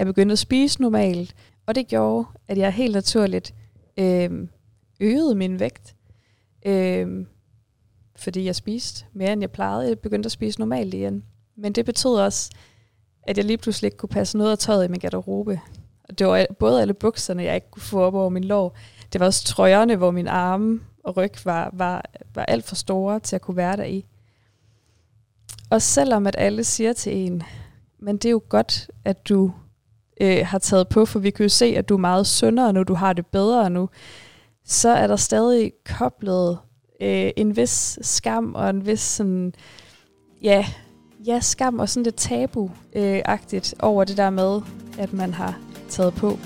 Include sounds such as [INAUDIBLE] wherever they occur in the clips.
Jeg begyndte at spise normalt, og det gjorde, at jeg helt naturligt øh, øgede min vægt. Øh, fordi jeg spiste mere, end jeg plejede. Jeg begyndte at spise normalt igen. Men det betød også, at jeg lige pludselig ikke kunne passe noget af tøjet i min garderobe. Og det var både alle bukserne, jeg ikke kunne få op over min lår. Det var også trøjerne, hvor min arme og ryg var, var, var alt for store til at kunne være der i. Og selvom at alle siger til en, men det er jo godt, at du øh, har taget på, for vi kan jo se, at du er meget sundere nu, du har det bedre nu, så er der stadig koblet øh, en vis skam og en vis sådan, ja, ja, skam og sådan lidt tabu-agtigt øh, over det der med, at man har taget på.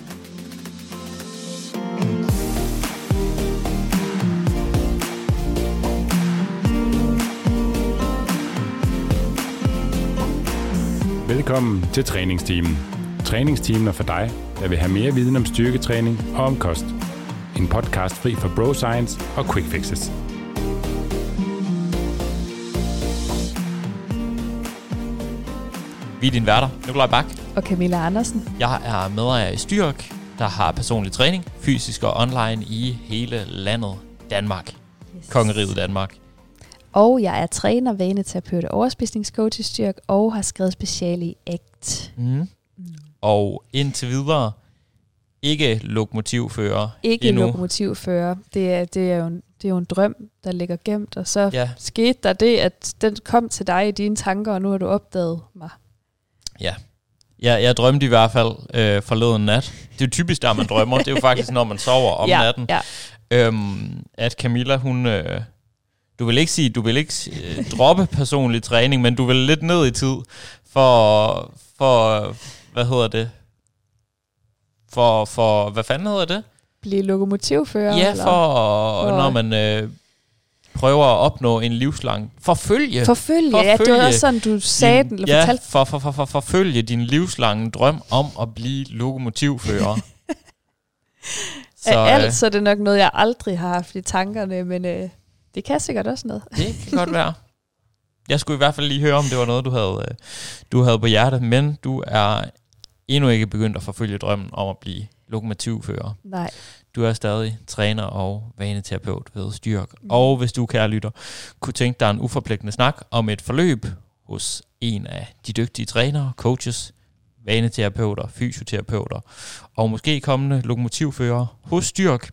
Velkommen til træningsteamen. Træningsteamen er for dig, der vil have mere viden om styrketræning og om kost. En podcast fri for bro science og quick fixes. Vi er dine værter, Nikolaj Bak. Og Camilla Andersen. Jeg er medejer i Styrk, der har personlig træning, fysisk og online i hele landet Danmark. Yes. Kongeriget Danmark. Og jeg er træner, vaneterapeut og overspisningscoach i Styrk, og har skrevet special i ACT. Mm. Mm. Og indtil videre, ikke lokomotivfører Ikke endnu. lokomotivfører. Det er, det, er jo en, det er jo en drøm, der ligger gemt. Og så Ja. skete der det, at den kom til dig i dine tanker, og nu har du opdaget mig. Ja. ja, jeg drømte i hvert fald øh, forleden nat. Det er jo typisk, der man drømmer. Det er jo [LAUGHS] faktisk, når man sover om ja, natten. Ja. Øhm, at Camilla, hun... Øh, du vil ikke sige, du vil ikke øh, droppe personlig træning, men du vil lidt ned i tid for, for hvad hedder det? For, for, hvad fanden hedder det? Blive lokomotivfører? Ja, eller? for, for- når man øh, prøver at opnå en livslang forfølge. Forfølge. Ja, det var Forfølge også sådan, du sagde den, eller ja, fortalte. for, for, for, for, forfølge din livslange drøm om at blive lokomotivfører. [LAUGHS] Så, øh, alt, så er det nok noget, jeg aldrig har haft i tankerne, men øh, det kan sikkert også noget. Det kan godt være. Jeg skulle i hvert fald lige høre, om det var noget, du havde, øh, du havde på hjertet, men du er endnu ikke begyndt at forfølge drømmen om at blive lokomotivfører. Nej. Du er stadig træner og vaneterapeut ved Styrk. Mm. Og hvis du, kære lytter, kunne tænke dig en uforpligtende snak om et forløb hos en af de dygtige trænere, coaches, vaneterapeuter, fysioterapeuter og måske kommende lokomotivfører hos Styrk,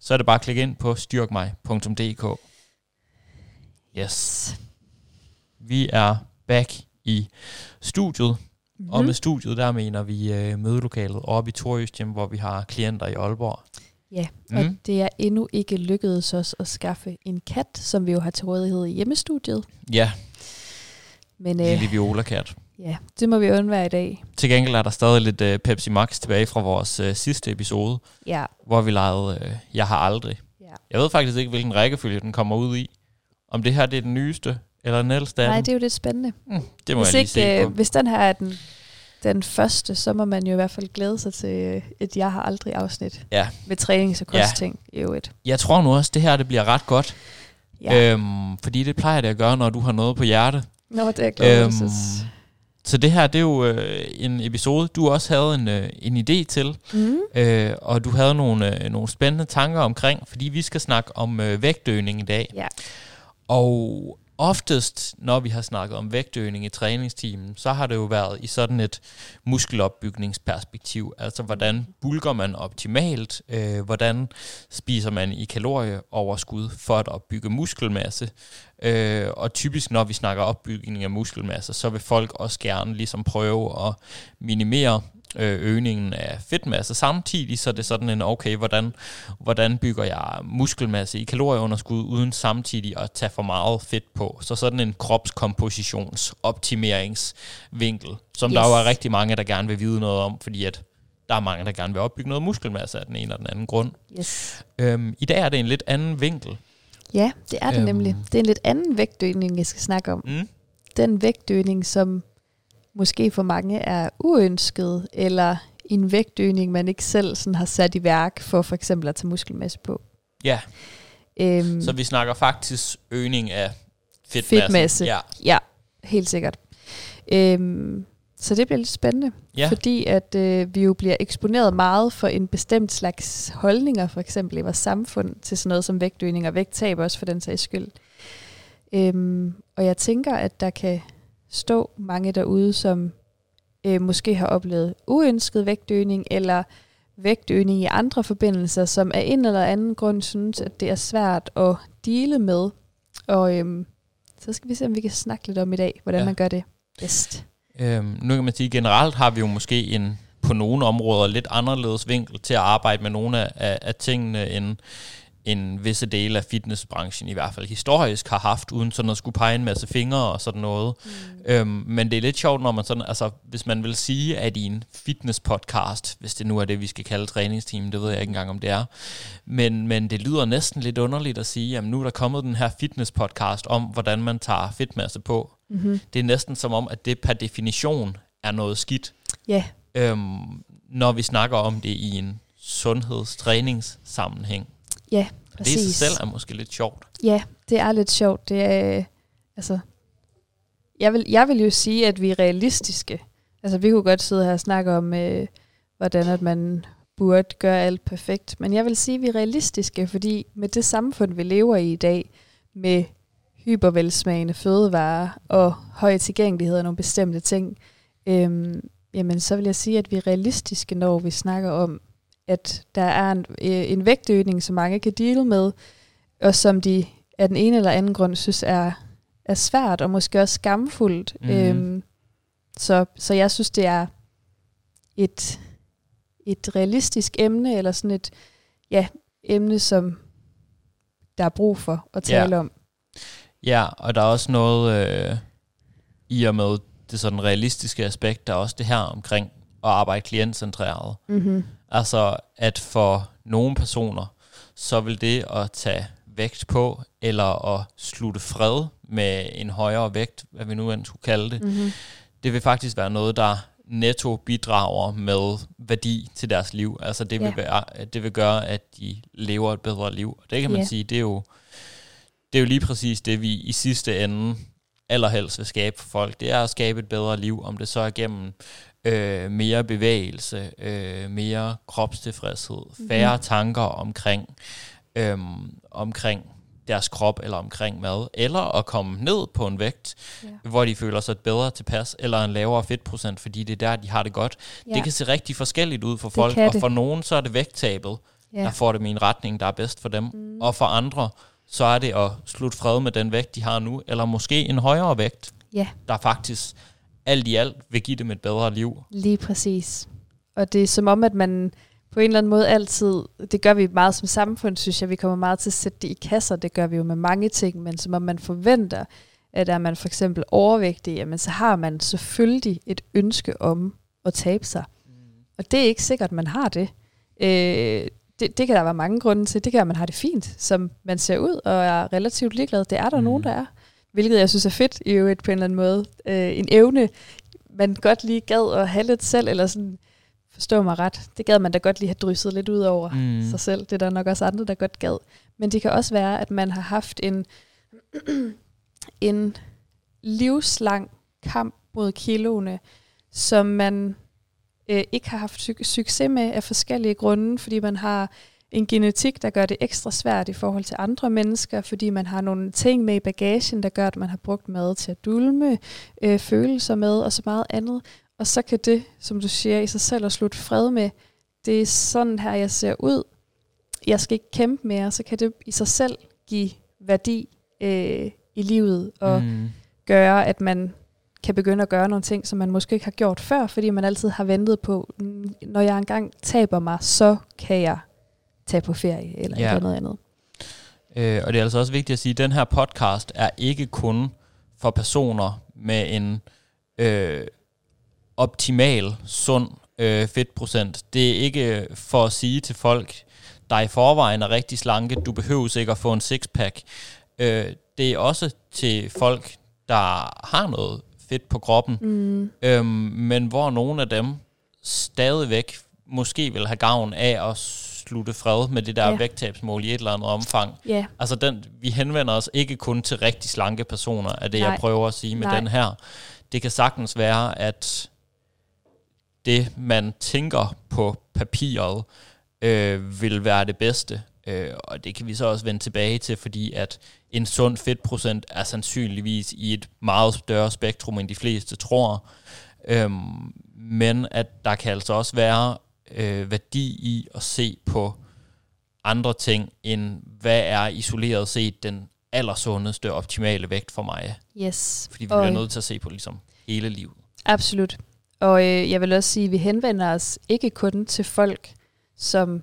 så er det bare at klikke ind på styrkmig.dk. Yes. Vi er back i studiet, mm. og med studiet der mener vi øh, mødelokalet oppe i Torøstjem, hvor vi har klienter i Aalborg. Ja, Mm. og det er endnu ikke lykkedes os at skaffe en kat, som vi jo har til rådighed i hjemmestudiet. Ja, Men øh. lille violakatt. ja, det må vi undvære i dag. Til gengæld er der stadig lidt øh, Pepsi Max tilbage fra vores øh, sidste episode, Ja, hvor vi legede øh, Jeg har aldrig. ja. Jeg ved faktisk ikke, hvilken rækkefølge den kommer ud i. Om det her det er den nyeste, eller den ældste Nej, det er jo lidt spændende. Mm, det må hvis, jeg lige se ikke, på. øh, hvis den her er den, den første, så må man jo i hvert fald glæde sig til øh, et Jeg har aldrig afsnit Ja. med trænings- og Ja. kostting i øvrigt. Jeg tror nu også, det her det bliver ret godt. Ja. Øhm, fordi det plejer det at gøre, når du har noget på hjerte. Nå, det er jeg Øhm, så det her, det er jo øh, en episode, du også havde en, øh, en idé til. mm. Øh, og du havde nogle, øh, nogle spændende tanker omkring, fordi vi skal snakke om øh, vægtøgning i dag. Ja. Og oftest, når vi har snakket om vægtøgning i træningstimen, så har det jo været i sådan et muskelopbygningsperspektiv. Altså, hvordan bulker man optimalt? Øh, hvordan spiser man i kalorieoverskud for at opbygge muskelmasse? Øh, og typisk, når vi snakker opbygning af muskelmasse, så vil folk også gerne ligesom prøve at minimere øgningen af fedtmasse. Samtidig så er det sådan en, okay, hvordan, hvordan bygger jeg muskelmasse i kalorieunderskud, uden samtidig at tage for meget fedt på. Så sådan en kropskompositionsoptimeringsvinkel, som yes. der jo er rigtig mange, der gerne vil vide noget om, fordi at der er mange, der gerne vil opbygge noget muskelmasse af den ene eller den anden grund. Yes. Øhm, I dag er det en lidt anden vinkel. Ja, det er det Øhm. nemlig. Det er en lidt anden vægtdøgning, jeg skal snakke om. Mm? Den vægtdøgning, som måske for mange er uønsket, eller en vægtøgning, man ikke selv sådan har sat i værk for for eksempel at tage muskelmasse på. Ja, Øhm, så vi snakker faktisk øgning af fedtmasse. Fedtmasse. Ja. Ja, helt sikkert. Øhm, Så det bliver lidt spændende, Ja. fordi at øh, vi jo bliver eksponeret meget for en bestemt slags holdninger, for eksempel i vores samfund, til sådan noget som vægtøgning og vægttab også for den sags skyld. Øhm, og jeg tænker, at der kan stå mange derude, som øh, måske har oplevet uønsket vægtøgning, eller vægtøgning i andre forbindelser, som af en eller anden grund synes, at det er svært at dele med. Og øhm, så skal vi se, om vi kan snakke lidt om i dag, hvordan Ja. man gør det bedst. Øhm, nu kan man sige, generelt har vi jo måske en på nogle områder lidt anderledes vinkel til at arbejde med nogle af, af, af tingene, end, end visse dele af fitnessbranchen i hvert fald historisk har haft, uden sådan at skulle pege en masse fingre og sådan noget. Mm. Øhm, men det er lidt sjovt, når man sådan, altså hvis man vil sige, at i en fitnesspodcast, hvis det nu er det, vi skal kalde træningsteam, det ved jeg ikke engang, om det er, men, men det lyder næsten lidt underligt at sige, at nu er der kommet den her fitnesspodcast om, hvordan man tager fedtmasse på. Mm-hmm. Det er næsten som om, at det per definition er noget skidt, Ja, øhm, når vi snakker om det i en sundhedstræningssammenhæng. Ja, Det i sig præcis. selv er måske lidt sjovt. Ja, det er lidt sjovt. Det er, øh, altså, jeg vil, jeg vil jo sige, at vi er realistiske. Altså, vi kunne godt sidde her og snakke om, øh, hvordan at man burde gøre alt perfekt. Men jeg vil sige, at vi er realistiske, fordi med det samfund, vi lever i i dag, med hypervelsmagende fødevarer og høj tilgængelighed af nogle bestemte ting, øhm, jamen så vil jeg sige, at vi er realistiske, når vi snakker om, at der er en, øh, en vægtøgning, som mange kan deale med, og som de af den ene eller anden grund synes er, er svært og måske også skamfuldt. Mhm. Øhm, så, så jeg synes, det er et, et realistisk emne, eller sådan et ja, emne, som der er brug for at Ja. tale om. Ja, og der er også noget øh, i og med det sådan realistiske aspekt, der er også det her omkring at arbejde klientcentreret. Mm-hmm. Altså, at for nogle personer, så vil det at tage vægt på, eller at slutte fred med en højere vægt, hvad vi nu end skulle kalde det, Mm-hmm. det vil faktisk være noget, der netto bidrager med værdi til deres liv. Altså det vil, Ja. være, det vil gøre, at de lever et bedre liv. Og det kan man Ja. sige, det er, jo, det er jo lige præcis det, vi i sidste ende allerhelst vil skabe for folk. Det er at skabe et bedre liv, om det så er gennem øh, mere bevægelse, øh, mere kropstilfredshed, færre Mhm. tanker omkring, øh, omkring deres krop eller omkring mad, eller at komme ned på en vægt, Ja. hvor de føler sig bedre tilpas, eller en lavere fedtprocent, fordi det er der, de har det godt. Ja. Det kan se rigtig forskelligt ud for Det folk, og det. for nogen så er det vægttabet. Ja. der får dem i en retning, der er bedst for dem, Mm. og for andre, så er det at slutte fred med den vægt, de har nu, eller måske en højere vægt, Ja. der faktisk alt i alt vil give dem et bedre liv. Lige præcis. Og det er som om, at man på en eller anden måde altid, det gør vi meget som samfund, synes jeg, vi kommer meget til at sætte det i kasser, det gør vi jo med mange ting, men som om man forventer, at er man for eksempel overvægtig, jamen så har man selvfølgelig et ønske om at tabe sig. Og det er ikke sikkert, man har det. Øh, det, det kan der være mange grunde til. Det kan være, at man har det fint, som man ser ud, og er relativt ligeglad. Det er der Mm. nogen, der er. Hvilket jeg synes er fedt i øvrigt på en eller anden måde. Øh, en evne, man godt lige gad at have lidt selv, eller sådan, forstå mig ret, det gad man da godt lige have drysset lidt ud over mm. sig selv. Det er der nok også andre, der godt gad. Men det kan også være, at man har haft en, [CLEARS THROAT] en livslang kamp mod kiloene, som man øh, ikke har haft su- succes med af forskellige grunde, fordi man har en genetik, der gør det ekstra svært i forhold til andre mennesker, fordi man har nogle ting med i bagagen, der gør, at man har brugt mad til at dulme øh, følelser med, og så meget andet. Og så kan det, som du siger, i sig selv at slutte fred med, det er sådan her, jeg ser ud. Jeg skal ikke kæmpe mere, så kan det i sig selv give værdi øh, i livet, og. Mm. gøre, at man kan begynde at gøre nogle ting, som man måske ikke har gjort før, fordi man altid har ventet på, "Mm, når jeg engang taber mig, så kan jeg tage på ferie eller Ja. ja. noget andet. Øh, og det er altså også vigtigt at sige, at den her podcast er ikke kun for personer med en øh, optimal, sund øh, fedtprocent. Det er ikke for at sige til folk, der i forvejen er rigtig slanke, du behøver ikke at få en sixpack. Øh, det er også til folk, der har noget fedt på kroppen, Mm. øhm, men hvor nogle af dem stadigvæk måske vil have gavn af at slutte fred med det der ja. Vægttabsmål i et eller andet omfang. Ja, Altså den, vi henvender os ikke kun til rigtig slanke personer, er det Nej. jeg prøver at sige med Nej. den her. Det kan sagtens være, at det, man tænker på papiret, øh, vil være det bedste. Øh, og det kan vi så også vende tilbage til, fordi at en sund fedtprocent er sandsynligvis i et meget større spektrum, end de fleste tror. Øhm, men at der kan altså også være øh, værdi i at se på andre ting, end hvad er isoleret set den allersundeste optimale vægt for mig. Yes. Fordi vi bliver nødt til at se på ligesom hele livet. Absolut. Og øh, jeg vil også sige, at vi henvender os ikke kun til folk, som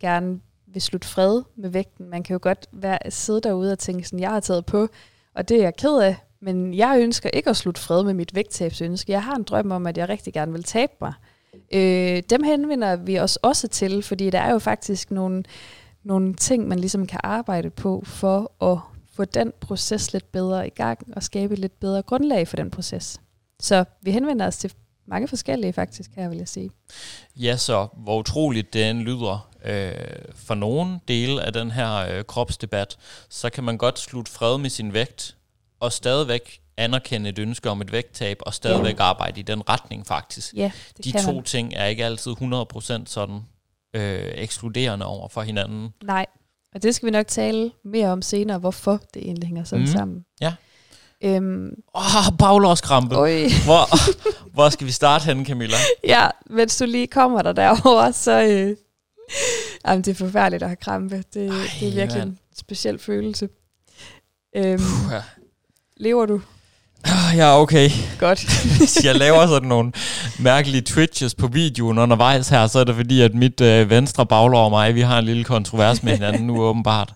gerne vil slutte fred med vægten. Man kan jo godt være, sidde derude og tænke sådan, jeg har taget på, og det er jeg ked af, men jeg ønsker ikke at slutte fred med mit vægttabsønske. Jeg har en drøm om, at jeg rigtig gerne vil tabe mig. Øh, dem henvender vi os også til, fordi der er jo faktisk nogle, nogle ting, man ligesom kan arbejde på for at få den proces lidt bedre i gang og skabe et lidt bedre grundlag for den proces. Så vi henvender os til mange forskellige faktisk, her vil jeg sige. Ja, så hvor utroligt den lyder øh, for nogle dele af den her øh, kropsdebat, så kan man godt slutte fred med sin vægt, og stadigvæk anerkende et ønske om et vægttab, og stadigvæk ja. arbejde i den retning faktisk. Det De to man. ting er ikke altid 100% sådan øh, ekskluderende over for hinanden. Nej, og det skal vi nok tale mere om senere, hvorfor det egentlig hænger sådan mm. sammen. Ja. Øhm, Åh, oh, baglårskrampe. [LAUGHS] Hvor, hvor skal vi starte henne, Camilla? Ja, mens du lige kommer der derovre, så... Øh, [LAUGHS] jamen, det er forfærdeligt at have krampe. Det, Ej, det er virkelig man. en speciel følelse. Øhm, Puh, ja. Lever du? Ah, ja, okay. Godt. Hvis [LAUGHS] jeg laver sådan nogle mærkelige twitches på videoen undervejs her, så er det fordi, at mit øh, venstre baglår og mig, vi har en lille kontrovers med hinanden nu åbenbart.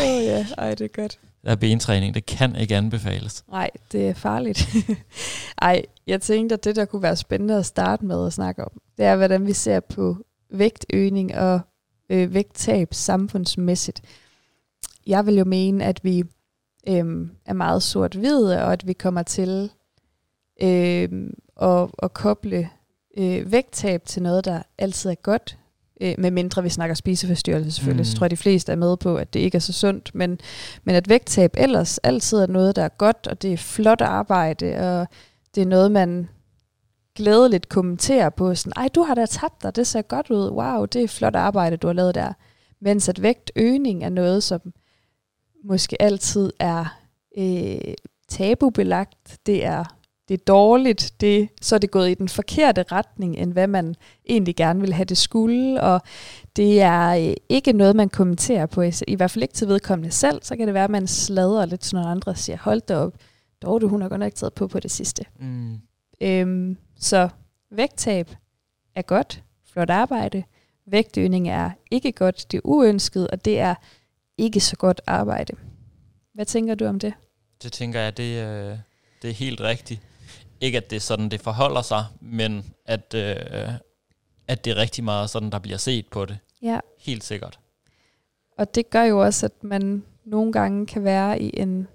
Åh oh, ja, ej, det er godt. Der er bentræning, det kan ikke anbefales. Nej, det er farligt. [LAUGHS] ej, jeg tænkte, at det, der kunne være spændende at starte med at snakke om, det er, hvordan vi ser på vægtøgning og øh, vægttab samfundsmæssigt. Jeg vil jo mene, at vi øh, er meget sort-hvide, og at vi kommer til øh, at, at koble øh, vægttab til noget, der altid er godt, øh, med mindre vi snakker spiseforstyrrelse selvfølgelig, mm. så tror jeg, de fleste er med på, at det ikke er så sundt, men, men at vægttab ellers altid er noget, der er godt, og det er flot arbejde, og det er noget, man glædeligt kommenterer på, sådan, ej, du har da tabt dig, det ser godt ud, wow, det er flot arbejde, du har lavet der. Mens at vægtøgning er noget, som måske altid er øh, tabubelagt, det er, det er dårligt, det, så er det gået i den forkerte retning, end hvad man egentlig gerne vil have det skulle, og det er øh, ikke noget, man kommenterer på, i hvert fald ikke til vedkommende selv, så kan det være, at man sladrer lidt, når andre siger, hold da op, dog du, hun har godt nok taget på på det sidste. Mm. Øhm, så vægttab er godt, flot arbejde, vægtøgning er ikke godt, det er uønsket, og det er ikke så godt arbejde. Hvad tænker du om det? Det tænker jeg, det, øh, det er helt rigtigt. Ikke at det er sådan, det forholder sig, men at, øh, at det er rigtig meget sådan, der bliver set på det. Ja. Helt sikkert. Og det gør jo også, at man nogle gange kan være i en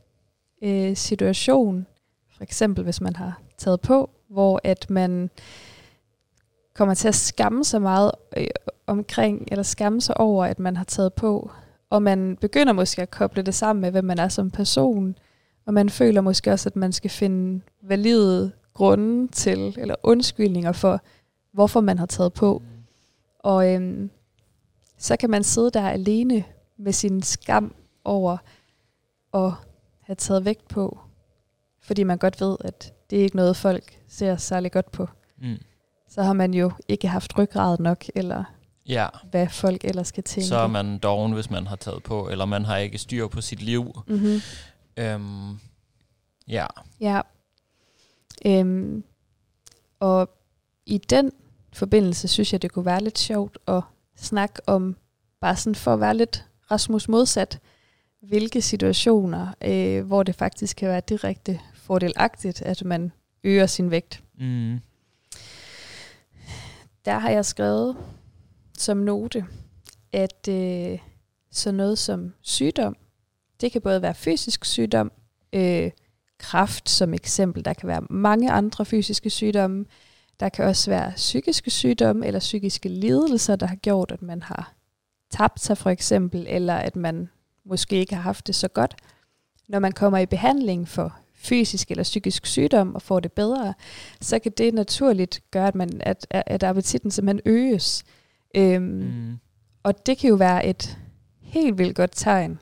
øh, situation, for eksempel hvis man har taget på, hvor at man kommer til at skamme sig meget øh, omkring, eller skamme sig over, at man har taget på, og man begynder måske at koble det sammen med, hvem man er som person, og man føler måske også, at man skal finde valide grunde til, eller undskyldninger for, hvorfor man har taget på. Og øhm, så kan man sidde der alene med sin skam over at have taget vægt på, fordi man godt ved, at det er ikke noget, folk ser særlig godt på. Mm. Så har man jo ikke haft ryggrad nok, eller ja. hvad folk ellers skal tænke. Så er man doven, hvis man har taget på, eller man har ikke styr på sit liv. Mm-hmm. Øhm, ja. Ja. Øhm, og i den forbindelse synes jeg, det kunne være lidt sjovt at snakke om, bare sådan for at være lidt Rasmus modsat, hvilke situationer, øh, hvor det faktisk kan være direkte fordelagtigt, at man øger sin vægt. Mm. Der har jeg skrevet som note, at øh, så noget som sygdom, det kan både være fysisk sygdom, øh, kraft som eksempel, der kan være mange andre fysiske sygdomme, der kan også være psykiske sygdomme eller psykiske lidelser, der har gjort, at man har tabt sig for eksempel, eller at man måske ikke har haft det så godt. Når man kommer i behandling for fysisk eller psykisk sygdom og får det bedre, så kan det naturligt gøre, at, man, at, at appetitten simpelthen øges. Øhm, mm. Og det kan jo være et helt vildt godt tegn.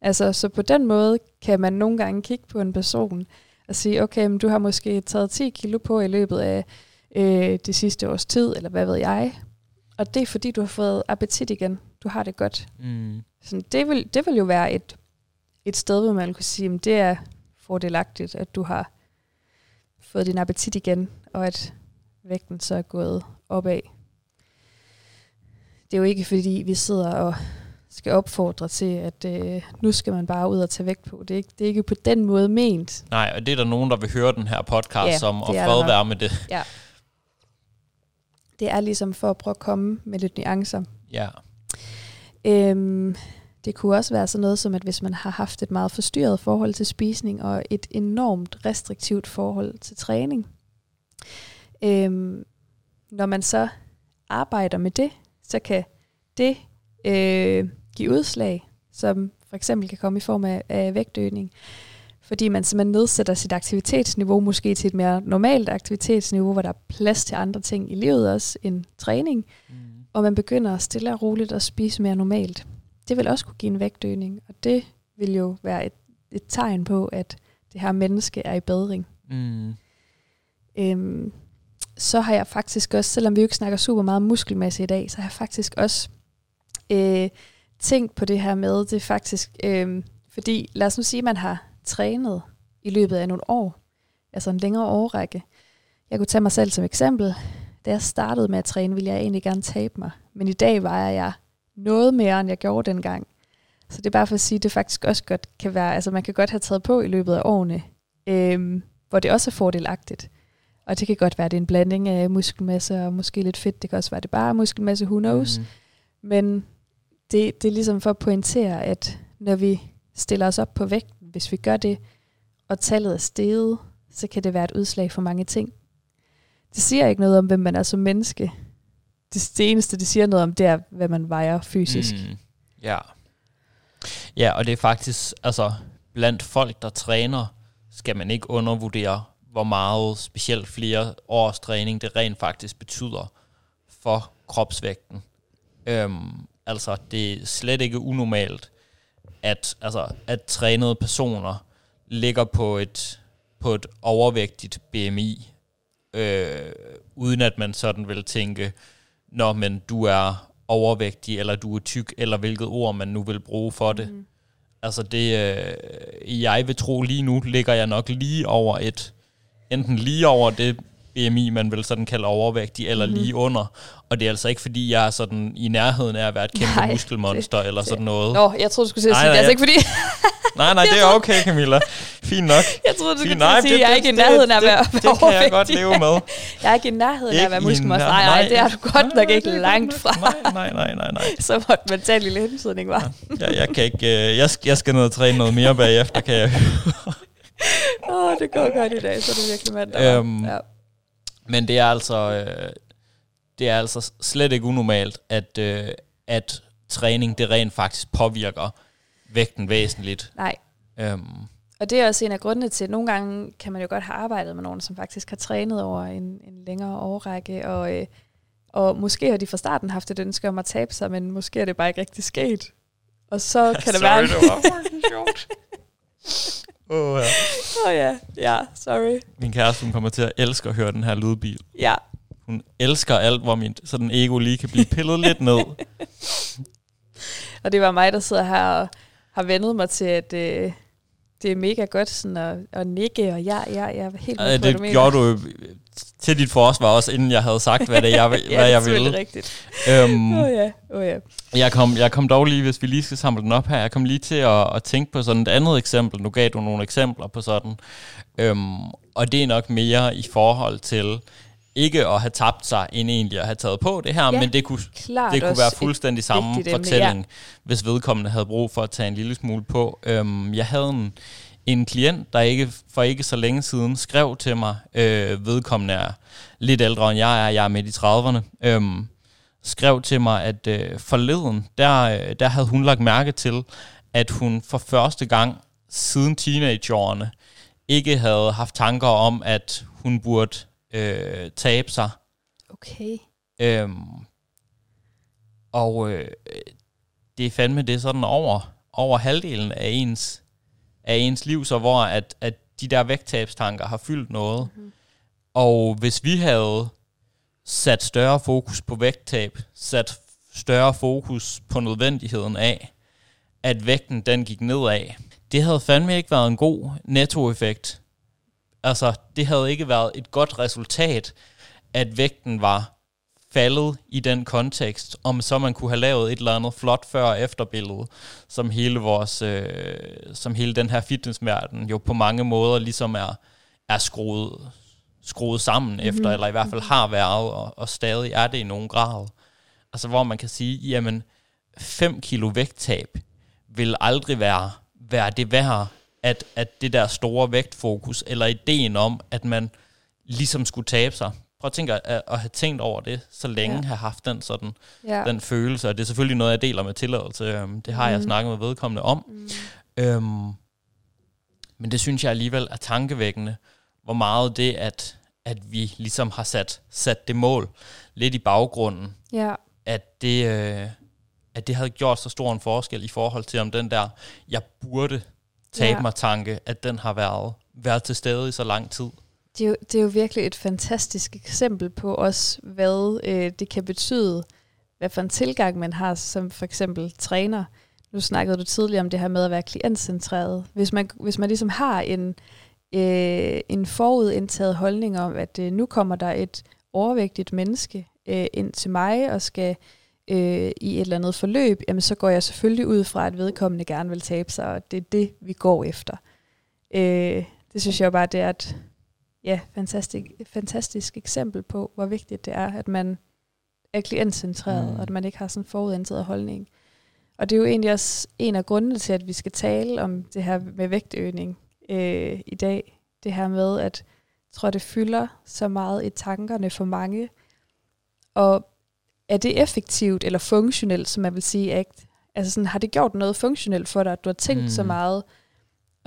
Altså, så på den måde kan man nogle gange kigge på en person og sige, okay, men du har måske taget 10 kilo på i løbet af øh, det sidste års tid, eller hvad ved jeg. Og det er fordi, du har fået appetit igen. Du har det godt. Mm. Så det, vil, det vil jo være et, et sted, hvor man kunne sige, at det er fordelagtigt, at du har fået din appetit igen, og at vægten så er gået opad. Det er jo ikke fordi, vi sidder og skal opfordre til, at øh, nu skal man bare ud og tage vægt på. Det er, ikke, det er ikke på den måde ment. Nej, og det er der nogen, der vil høre den her podcast ja, som, og fred være med det. Ja. Det er ligesom for at prøve at komme med lidt nuancer. Ja. Øhm, det kunne også være sådan noget som, at hvis man har haft et meget forstyrret forhold til spisning, og et enormt restriktivt forhold til træning, øhm, når man så arbejder med det, så kan det øh, give udslag, som for eksempel kan komme i form af, af vægtøgning, fordi man simpelthen nedsætter sit aktivitetsniveau måske til et mere normalt aktivitetsniveau, hvor der er plads til andre ting i livet også end træning, mm. og man begynder stille og roligt at spise mere normalt. Det vil også kunne give en vægtøgning, og det vil jo være et, et tegn på, at det her menneske er i bedring. Mm. Øhm, så har jeg faktisk også, selvom vi jo ikke snakker super meget muskelmasse i dag, så har jeg faktisk også øh, tænkt på det her med, det faktisk, øh, fordi lad os nu sige, at man har trænet i løbet af nogle år, altså en længere årrække. Jeg kunne tage mig selv som eksempel. Da jeg startede med at træne, ville jeg egentlig gerne tabe mig. Men i dag vejer jeg noget mere, end jeg gjorde dengang. Så det er bare for at sige, at det faktisk også godt kan være, altså man kan godt have taget på i løbet af årene, øh, hvor det også er fordelagtigt. Og det kan godt være, at det er en blanding af muskelmasse og måske lidt fedt. Det kan også være, at det bare er muskelmasse, who knows. Mm. Men det, det er ligesom for at pointere, at når vi stiller os op på vægten, hvis vi gør det, og tallet er steget, så kan det være et udslag for mange ting. Det siger ikke noget om, hvem man er som menneske. Det, det eneste, det siger noget om, det er, hvad man vejer fysisk. Mm, ja. Ja, og det er faktisk, altså, blandt folk, der træner, skal man ikke undervurdere, hvor meget specielt flere års træning det rent faktisk betyder for kropsvægten. Øhm, altså, det er slet ikke unormalt, at, altså, at trænede personer ligger på et, på et overvægtigt BMI, øh, uden at man sådan vil tænke, når men du er overvægtig, eller du er tyk, eller hvilket ord man nu vil bruge for det. Mm. Altså det, øh, jeg vil tro lige nu, ligger jeg nok lige over et, enten lige over det BMI, man vil sådan kalde overvægtig, eller mm. lige under. Og det er altså ikke, fordi jeg er sådan i nærheden af at være et kæmpe nej, muskelmonster, det, eller sådan noget. Nå, jeg troede, du skulle sige, nej, nej, det er altså ikke fordi... [LAUGHS] nej, nej, det er okay, Camilla. Fint nok. [LAUGHS] Jeg troede, du skulle nej, sige, at [LAUGHS] jeg er ikke i nærheden af at være Det, det kan jeg godt leve med. jeg er ikke i nærheden af at være muskelmonster. Nej, nej, det er du godt nok ikke langt fra. Nej, nej, nej, nej. Så måtte man tage lille hensydning, var. ja, jeg kan ikke... Øh, jeg, skal, jeg skal ned og træne noget mere bagefter, kan jeg Åh, oh, det går godt i dag, så er det virkelig mandag. Øhm, ja. Men det er altså, øh, det er altså slet ikke unormalt, at, øh, at træning det rent faktisk påvirker vægten væsentligt. Nej. Øhm. Og det er også en af grundene til, at nogle gange kan man jo godt have arbejdet med nogen, som faktisk har trænet over en, en længere årrække, og, øh, og måske har de fra starten haft et ønske om at tabe sig, men måske er det bare ikke rigtig sket. Og så kan det [LAUGHS] være... det var sjovt. [LAUGHS] Åh oh, ja. [LAUGHS] Åh oh, ja, ja, sorry. Min kæreste, hun kommer til at elske at høre den her lydbil. Ja. Hun elsker alt, hvor min sådan ego lige kan blive pillet lidt ned. [LAUGHS] Og det var mig, der sidder her og har vendet mig til, at øh, det er mega godt sådan at, at nikke, og ja, ja, jeg er helt med på, Det du gjorde du til dit forsvar også, inden jeg havde sagt, hvad det jeg, [LAUGHS] ja, hvad jeg ville. Ja, det er rigtigt. Øhm, oh ja, oh ja. Jeg kom, jeg kom dog lige, hvis vi lige skal samle den op her, jeg kom lige til at, at tænke på sådan et andet eksempel. Nu gav du nogle eksempler på sådan. Øhm, og det er nok mere i forhold til ikke at have tabt sig, end egentlig at have taget på det her, ja, men det kunne, det kunne være fuldstændig samme fortælling, ja. hvis vedkommende havde brug for at tage en lille smule på. Øhm, jeg havde en, en klient, der ikke for ikke så længe siden skrev til mig, øh, vedkommende er lidt ældre end jeg er, jeg er midt i 30'erne, øh, skrev til mig, at øh, forleden, der, øh, der havde hun lagt mærke til, at hun for første gang siden teenageårene ikke havde haft tanker om, at hun burde øh, tabe sig. Okay. Øhm, og øh, det er fandme det sådan over, over halvdelen af ens, af ens liv, så hvor at, at de der vægttabstanker har fyldt noget. Mm-hmm. Og hvis vi havde sat større fokus på vægttab, sat større fokus på nødvendigheden af, at vægten den gik nedad, det havde fandme ikke været en god nettoeffekt. Altså, det havde ikke været et godt resultat, at vægten var faldet i den kontekst, om så man kunne have lavet et eller andet flot før- og efterbillede, som hele vores, øh, som hele den her fitnessverden jo på mange måder ligesom er, er skruet, skruet sammen mm-hmm. efter, eller i hvert fald har været, og, og stadig er det i nogen grad. Altså hvor man kan sige, jamen 5 kilo vægttab vil aldrig være, være det værd, at, at det der store vægtfokus, eller ideen om, at man ligesom skulle tabe sig. Prøv at tænke at, at have tænkt over det, så længe ja. have haft den sådan ja. den følelse, og det er selvfølgelig noget, jeg deler med tilladelse. Øhm, det har mm. jeg snakket med vedkommende om. Mm. Øhm, men det synes jeg alligevel er tankevækkende, hvor meget det, at, at vi ligesom har sat, sat det mål lidt i baggrunden, ja. at det... Øh, at det havde gjort så stor en forskel i forhold til, om den der, jeg burde tabe ja. mig tanke, at den har været, været til stede i så lang tid. Det er, jo, det er jo virkelig et fantastisk eksempel på også, hvad øh, det kan betyde, hvad for en tilgang man har som for eksempel træner. Nu snakkede du tidligere om det her med at være klientcentreret. Hvis man, hvis man ligesom har en, øh, en forudindtaget holdning om, at øh, nu kommer der et overvægtigt menneske øh, ind til mig og skal øh, i et eller andet forløb, jamen så går jeg selvfølgelig ud fra, at vedkommende gerne vil tabe sig, og det er det, vi går efter. Øh, det synes jeg bare, det er et ja, fantastisk, fantastisk eksempel på, hvor vigtigt det er, at man er klientcentreret, mm. og at man ikke har sådan en forudindtaget holdning. Og det er jo egentlig også en af grundene til, at vi skal tale om det her med vægtøgning øh, i dag. Det her med, at jeg tror, det fylder så meget i tankerne for mange. Og er det effektivt eller funktionelt, som man vil sige, ACT? Altså sådan, har det gjort noget funktionelt for dig, at du har tænkt mm. så meget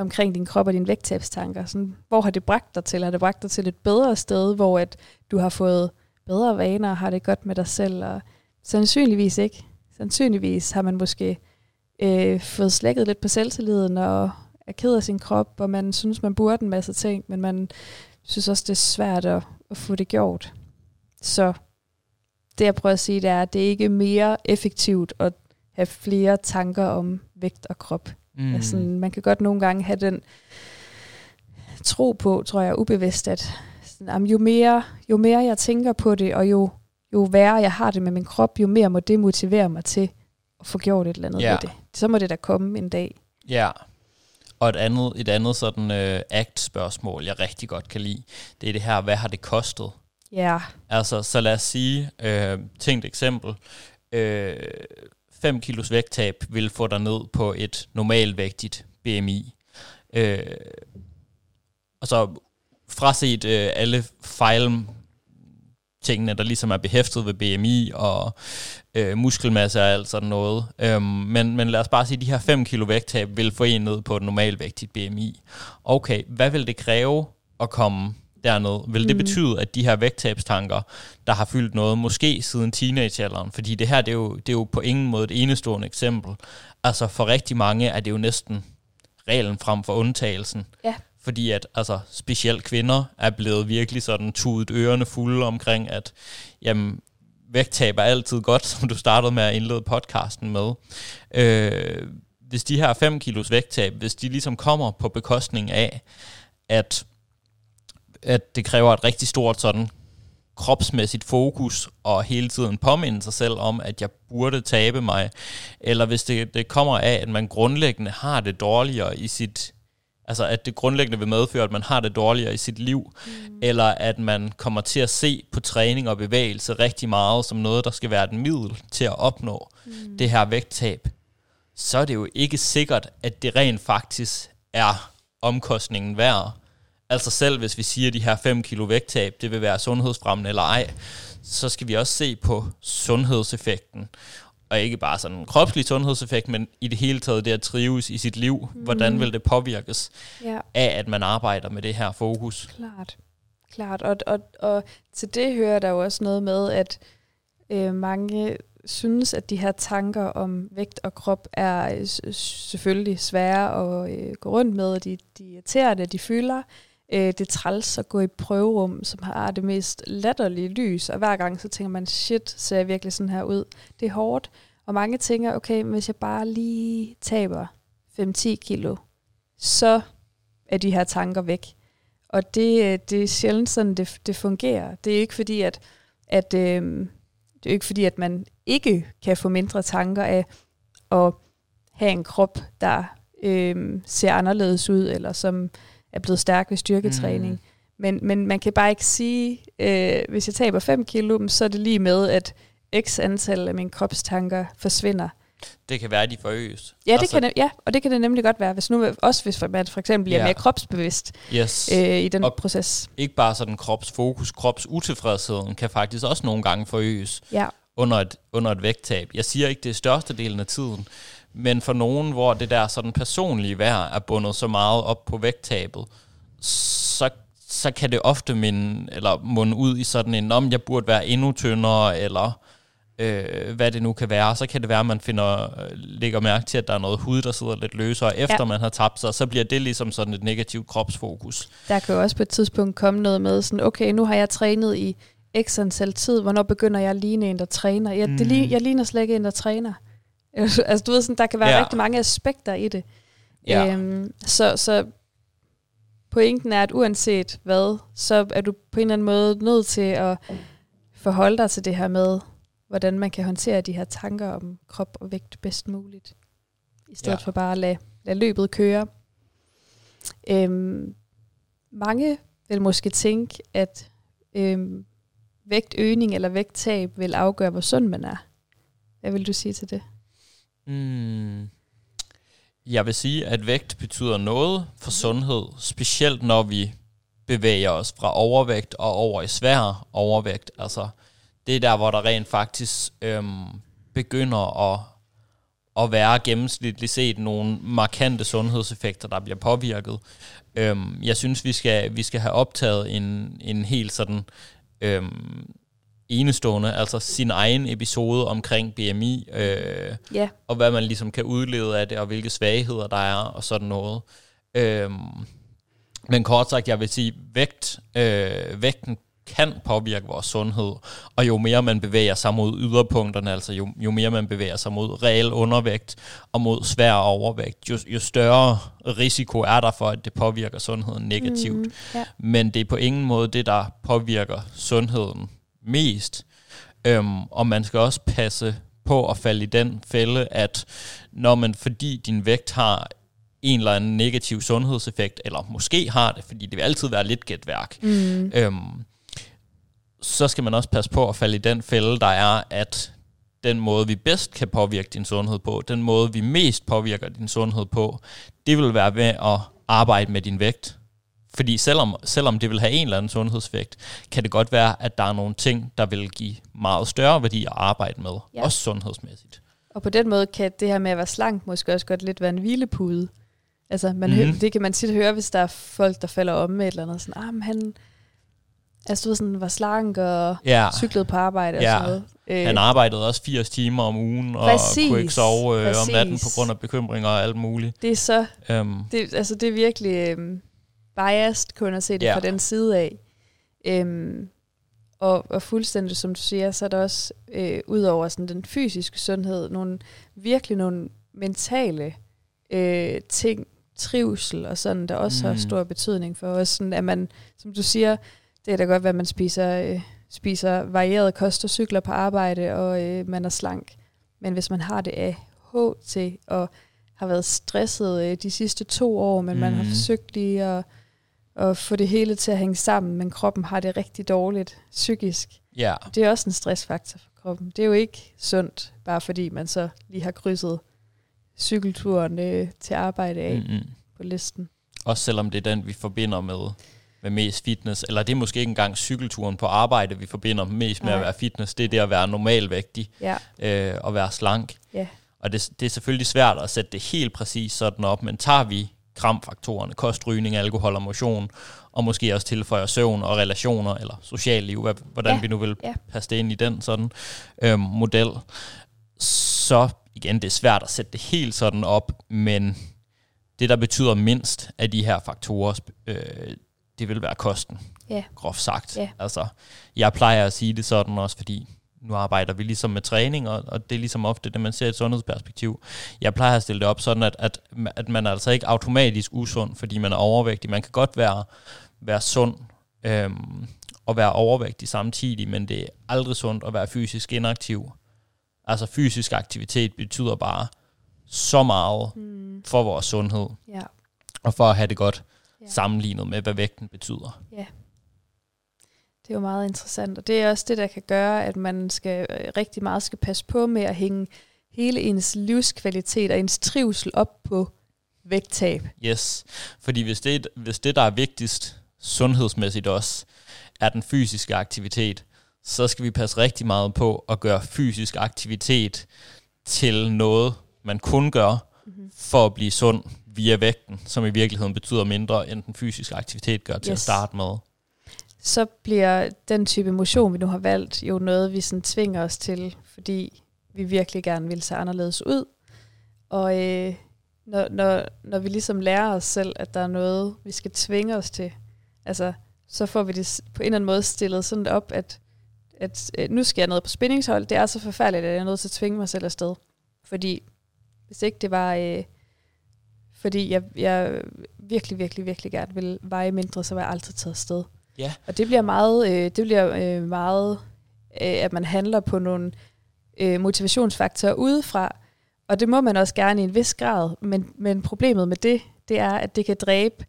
omkring din krop og dine vægttabstanker? Sådan, hvor har det bragt dig til? Har det bragt dig til et bedre sted, hvor at du har fået bedre vaner og har det godt med dig selv? Og sandsynligvis ikke. Sandsynligvis har man måske øh, fået slækket lidt på selvtilliden og er ked af sin krop, og man synes, man burde en masse ting, men man synes også, det er svært at, at få det gjort. Så det jeg prøver at sige, det er, at det er ikke mere effektivt at have flere tanker om vægt og krop. Mm. Altså, man kan godt nogle gange have den tro på, tror jeg, ubevidst, at sådan, jo, mere, jo mere jeg tænker på det, og jo, jo værre jeg har det med min krop, jo mere må det motivere mig til at få gjort et eller andet ja. ved det. Så må det da komme en dag. Ja, og et andet, et andet sådan øh, act-spørgsmål, jeg rigtig godt kan lide, det er det her, hvad har det kostet? Ja. Altså, så lad os sige, øh, tænkt eksempel, øh, 5 kilos vægttab vil få dig ned på et normalvægtigt BMI. Øh, og så fraset øh, alle fejl tingene, der ligesom er behæftet ved BMI og øh, muskelmasse og alt sådan noget. Øhm, men, men lad os bare sige, at de her 5 kilo vægttab vil få en ned på et normalvægtigt BMI. Okay, hvad vil det kræve at komme dernede, vil det mm. betyde, at de her vægttabstanker, der har fyldt noget, måske siden teenagealderen, fordi det her, det er, jo, det er jo på ingen måde et enestående eksempel. Altså for rigtig mange er det jo næsten reglen frem for undtagelsen. Ja. Fordi at altså, specielt kvinder er blevet virkelig sådan tudet ørerne fulde omkring, at jamen, vægttab er altid godt, [LAUGHS] som du startede med at indlede podcasten med. Øh, hvis de her 5 kilos vægttab, hvis de ligesom kommer på bekostning af, at at det kræver et rigtig stort sådan kropsmæssigt fokus og hele tiden påminde sig selv om, at jeg burde tabe mig. Eller hvis det, det kommer af, at man grundlæggende har det dårligere i sit Altså at det grundlæggende vil medføre, at man har det dårligere i sit liv, mm. eller at man kommer til at se på træning og bevægelse rigtig meget som noget, der skal være et middel til at opnå mm. det her vægttab, så er det jo ikke sikkert, at det rent faktisk er omkostningen værd. Altså selv hvis vi siger, at de her 5 kilo vægttab, det vil være sundhedsfremmende eller ej, så skal vi også se på sundhedseffekten. og ikke bare sådan en kropslig sundhedseffekt, men i det hele taget det at trives i sit liv. Mm. Hvordan vil det påvirkes Ja. af, at man arbejder med det her fokus? Klart. Klart. Og, og, og til det hører der jo også noget med, at øh, mange synes, at de her tanker om vægt og krop er øh, selvfølgelig svære at øh, gå rundt med, og de, de irriterer det, de fylder. Øh, det er træls at gå i prøverum, som har det mest latterlige lys, og hver gang så tænker man, shit, ser jeg virkelig sådan her ud? Det er hårdt, og mange tænker, okay, men hvis jeg bare lige taber 5-10 kilo, så er de her tanker væk. Og det, øh, det er sjældent sådan, det, det fungerer. Det er ikke fordi, at, at øh, det er ikke fordi, at man ikke kan få mindre tanker af at have en krop, der øh, ser anderledes ud, eller som er blevet stærk ved styrketræning. Mm. Men, men man kan bare ikke sige, øh, hvis jeg taber 5 kilo, så er det lige med, at x antal af mine kropstanker forsvinder. Det kan være, at de forøges. Ja, det Altså, kan ja, og det kan det nemlig godt være, hvis nu, også hvis man for eksempel bliver ja. mere kropsbevidst Yes. øh, i den Og- proces. Ikke bare sådan kropsfokus, kropsutilfredsheden kan faktisk også nogle gange forøges Ja. under et, under et vægttab. Jeg siger ikke, det er størstedelen af tiden, men for nogen, hvor det der sådan personlige værd er bundet så meget op på vægttabet, så, så kan det ofte minde, eller munde ud i sådan en, om jeg burde være endnu tyndere, eller øh, hvad det nu kan være. Så kan det være, at man finder, øh, lægger mærke til, at der er noget hud, der sidder lidt løsere, efter ja. Man har tabt sig. Så bliver det ligesom sådan et negativt kropsfokus. Der kan jo også på et tidspunkt komme noget med sådan, okay, nu har jeg trænet i x antal tid, hvornår begynder jeg at ligne en, der træner? Jeg, mm. det, jeg ligner slet ikke en, der træner. [LAUGHS] altså du ved sådan, der kan være Ja. rigtig mange aspekter i det. Ja. Øhm, så, så pointen er, at uanset hvad, så er du på en eller anden måde nødt til at forholde dig til det her med, hvordan man kan håndtere de her tanker om krop og vægt bedst muligt. I stedet ja. for bare at lade, lade løbet køre. Øhm, mange vil måske tænke, at øhm, vægtøgning eller vægttab vil afgøre, hvor sund man er. Hvad vil du sige til det? Mm. Jeg vil sige, at vægt betyder noget for sundhed, specielt når vi bevæger os fra overvægt og over i svær overvægt. Altså, det er der, hvor der rent faktisk øhm, begynder at, at være gennemsnitligt set nogle markante sundhedseffekter, der bliver påvirket. Øhm, jeg synes, vi skal, vi skal have optaget en, en helt sådan øhm, enestående, altså sin egen episode omkring BMI, øh, Ja, og hvad man ligesom kan udlede af det, og hvilke svagheder der er, og sådan noget. Øhm, men kort sagt, jeg vil sige, vægt, øh, vægten kan påvirke vores sundhed, og jo mere man bevæger sig mod yderpunkterne, altså jo, jo mere man bevæger sig mod reel undervægt og mod svær overvægt, jo, jo større risiko er der for, at det påvirker sundheden negativt. Mm, ja. Men det er på ingen måde det, der påvirker sundheden mest. Øhm, og man skal også passe på at falde i den fælde, at når man, fordi din vægt har en eller anden negativ sundhedseffekt, eller måske har det, fordi det vil altid være lidt gætværk, Mm. øhm, så skal man også passe på at falde i den fælde, der er, at den måde, vi bedst kan påvirke din sundhed på, den måde, vi mest påvirker din sundhed på, det vil være ved at arbejde med din vægt. Fordi selvom, selvom det vil have en eller anden sundhedseffekt, kan det godt være, at der er nogle ting, der vil give meget større værdi at arbejde med, Ja. også sundhedsmæssigt. Og på den måde kan det her med at være slank måske også godt lidt være en hvilepude. Altså, man Mhm. mm-hmm. hø- det kan man tit høre, hvis der er folk, der falder om med et eller andet. Sådan, ah, men han altså, du sådan, var slank og Ja, cyklede på arbejde og Ja. sådan noget. Øh, han arbejdede også 80 timer om ugen, og Præcis, kunne ikke sove øh, om natten på grund af bekymringer og alt muligt. det er så, Øhm, det, altså, det er virkelig øhm, biased, kunne man se det Ja. fra den side af. Øhm, og, og fuldstændig som du siger, så er der også, øh, ud over sådan den fysiske sundhed, nogle, virkelig nogle mentale øh, ting, trivsel og sådan, der også mm. har Mm. stor betydning for os. Sådan, at man, som du siger, det er da godt at man spiser, øh, spiser varieret kost og cykler på arbejde, og øh, man er slank. Men hvis man har det af H til, og har været stresset øh, de sidste to år, men mm. man har Mhm. forsøgt lige at, at få det hele til at hænge sammen, men kroppen har det rigtig dårligt psykisk. ja, Det er også en stressfaktor for kroppen. Det er jo ikke sundt, bare fordi man så lige har krydset cykelturen øh, til arbejde af mm. mm-hmm. på listen. også selvom det er den, vi forbinder med med mest fitness, eller det er måske ikke engang cykelturen på arbejde, vi forbinder mest med Nej. at være fitness, det er det at være normalvægtig Ja, øh, og være slank. ja, Og det, det er selvfølgelig svært at sætte det helt præcis sådan op, men tager vi kramfaktorerne, kost, rygning, alkohol og motion, og måske også tilføjer søvn og relationer, eller social liv, hvordan Ja, vi nu vil ja. passe det ind i den sådan øhm, model, så igen, det er svært at sætte det helt sådan op, men det, der betyder mindst af de her faktorer, øh, det vil være kosten, ja, groft sagt. Ja. Altså, jeg plejer at sige det sådan også, fordi nu arbejder vi ligesom med træning, og, og det er ligesom ofte det, man ser i et sundhedsperspektiv. Jeg plejer at stille det op sådan, at, at, at man er altså ikke automatisk usund, fordi man er overvægtig. Man kan godt være, være sund øhm, og være overvægtig samtidig, men det er aldrig sundt at være fysisk inaktiv. Altså fysisk aktivitet betyder bare så meget mm, for vores sundhed, ja, og for at have det godt Ja. sammenlignet med, hvad vægten betyder. Det er jo meget interessant. Og det er også det, der kan gøre, at man skal øh, rigtig meget skal passe på med at hænge hele ens livskvalitet og ens trivsel op på vægttab. Yes, fordi hvis det, hvis det, der er vigtigst sundhedsmæssigt også, er den fysiske aktivitet, så skal vi passe rigtig meget på at gøre fysisk aktivitet til noget, man kun gør Mm-hmm. for at blive sund via vægten, som i virkeligheden betyder mindre, end den fysiske aktivitet gør til Yes. at starte med. Så bliver den type motion, vi nu har valgt, jo noget, vi sådan tvinger os til, fordi vi virkelig gerne vil se anderledes ud. Og øh, når, når, når vi ligesom lærer os selv, at der er noget, vi skal tvinge os til, altså, så får vi det på en eller anden måde stillet sådan op, at, at øh, nu skal jeg noget på spændingshold. Det er så forfærdeligt, at jeg er nødt til at tvinge mig selv afsted. Fordi hvis ikke det var... Øh, fordi jeg, jeg virkelig, virkelig, virkelig gerne vil veje mindre, så var jeg aldrig taget afsted. Ja. Og det bliver meget, øh, det bliver øh, meget, øh, at man handler på nogle øh, motivationsfaktorer udefra, og det må man også gerne i en vis grad, men, men problemet med det, det er, at det kan dræbe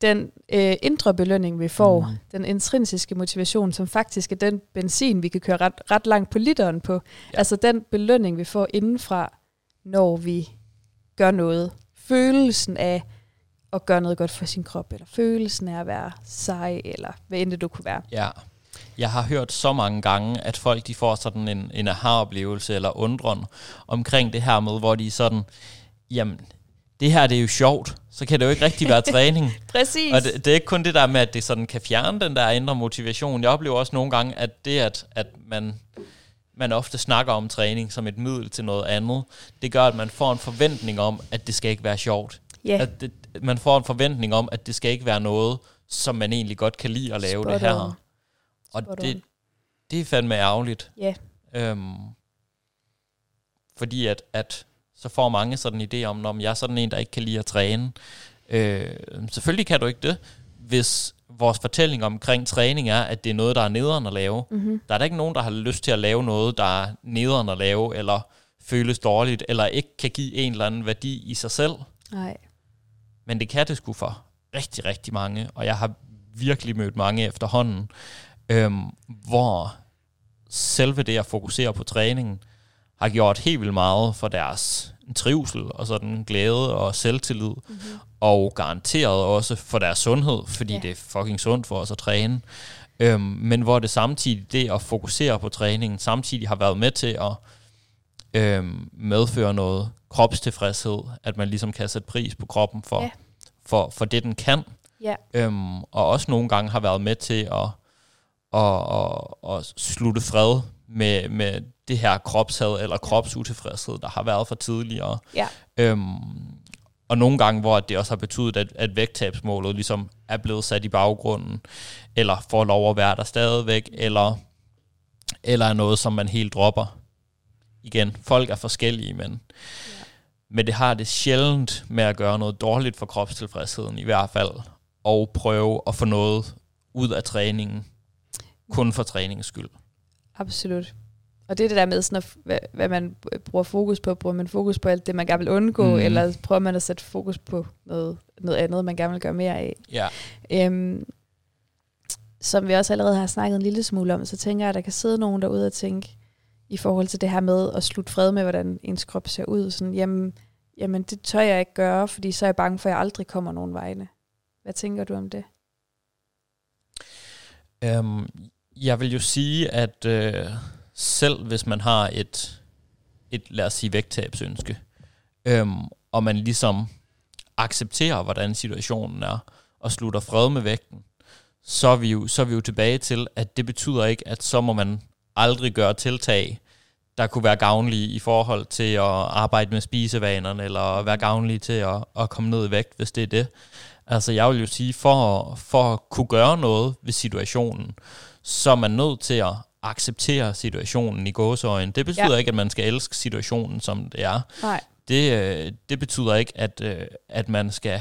den øh, indre belønning, vi får, mm. den intrinsiske motivation, som faktisk er den benzin, vi kan køre ret, ret langt på literen på. Ja. Altså den belønning, vi får indenfra, når vi gør noget. Følelsen af at gøre noget godt for sin krop, eller følelsen af at være sej, eller hvad end det du kunne være. Ja. Jeg har hørt så mange gange, at folk de får sådan en, en aha-oplevelse eller undren omkring det her med, hvor de sådan, jamen, det her det er jo sjovt, så kan det jo ikke rigtig være [LAUGHS] træning. Præcis. Og det, det er ikke kun det der med, at det sådan kan fjerne den der indre motivation. Jeg oplever også nogle gange, at det, at, at man, man ofte snakker om træning som et middel til noget andet, det gør, at man får en forventning om, at det skal ikke være sjovt. ja, At det, man får en forventning om, at det skal ikke være noget, som man egentlig godt kan lide at lave Spot det her. on. Og Spot det, on. det er fandme ærgerligt. Ja. Øhm, fordi at, at så får mange sådan en idé om, om jeg er sådan en, der ikke kan lide at træne. Øh, selvfølgelig kan du ikke det, hvis vores fortælling omkring træning er, at det er noget, der er nederen at lave. Mm-hmm. Der er der ikke nogen, der har lyst til at lave noget, der er nederen at lave, eller føles dårligt, eller ikke kan give en eller anden værdi i sig selv. Nej. Men det kan det sgu for rigtig, rigtig mange, og jeg har virkelig mødt mange efterhånden, øhm, hvor selve det at fokusere på træningen, har gjort helt vildt meget for deres trivsel og sådan glæde og selvtillid, Mm-hmm. og garanteret også for deres sundhed, fordi Ja. det er fucking sundt for os at træne. Øhm, men hvor det samtidig, det at fokusere på træningen, samtidig har været med til at øhm, medføre noget kropstilfredshed, at man ligesom kan sætte pris på kroppen for, Ja. for, for det, den kan. Ja. Øhm, og også nogle gange har været med til at, at, at, at slutte fred med, med det her kropshad eller kropsuttilfredshed, der har været for tidligere. Ja. Øhm, og nogle gange, hvor det også har betydet, at, at vægttabsmålet ligesom er blevet sat i baggrunden, eller får lov at være der stadigvæk, eller, eller er noget, som man helt dropper. Igen, folk er forskellige, men, Ja. Men det har det sjældent med at gøre noget dårligt for kropstilfredsheden i hvert fald, og prøve at få noget ud af træningen, kun for træningens skyld. Absolut. Og det er det der med, sådan at, hvad, hvad man bruger fokus på. Bruger man fokus på alt det, man gerne vil undgå, mm. eller prøver man at sætte fokus på noget, noget andet, man gerne vil gøre mere af. Ja. Øhm, som vi også allerede har snakket en lille smule om, så tænker jeg, at der kan sidde nogen derude og tænke, i forhold til det her med at slutte fred med, hvordan ens krop ser ud. Sådan, jamen, jamen, det tør jeg ikke gøre, fordi så er jeg bange for, at jeg aldrig kommer nogen vegne. Hvad tænker du om det? Um, jeg vil jo sige, at øh, selv hvis man har et, et lad os sige, vægttabsønske, øhm, og man ligesom accepterer, hvordan situationen er, og slutter fred med vægten, så er, vi jo, så er vi jo tilbage til, at det betyder ikke, at så må man aldrig gøre tiltag, der kunne være gavnlige i forhold til at arbejde med spisevanerne, eller være gavnlige til at, at komme ned i vægt, hvis det er det. Altså jeg vil jo sige, for, for at kunne gøre noget ved situationen, så er man nødt til at acceptere situationen i gåseøjen. Det betyder ja. ikke, at man skal elske situationen, som det er. Nej. Det, øh, det betyder ikke, at, øh, at man skal,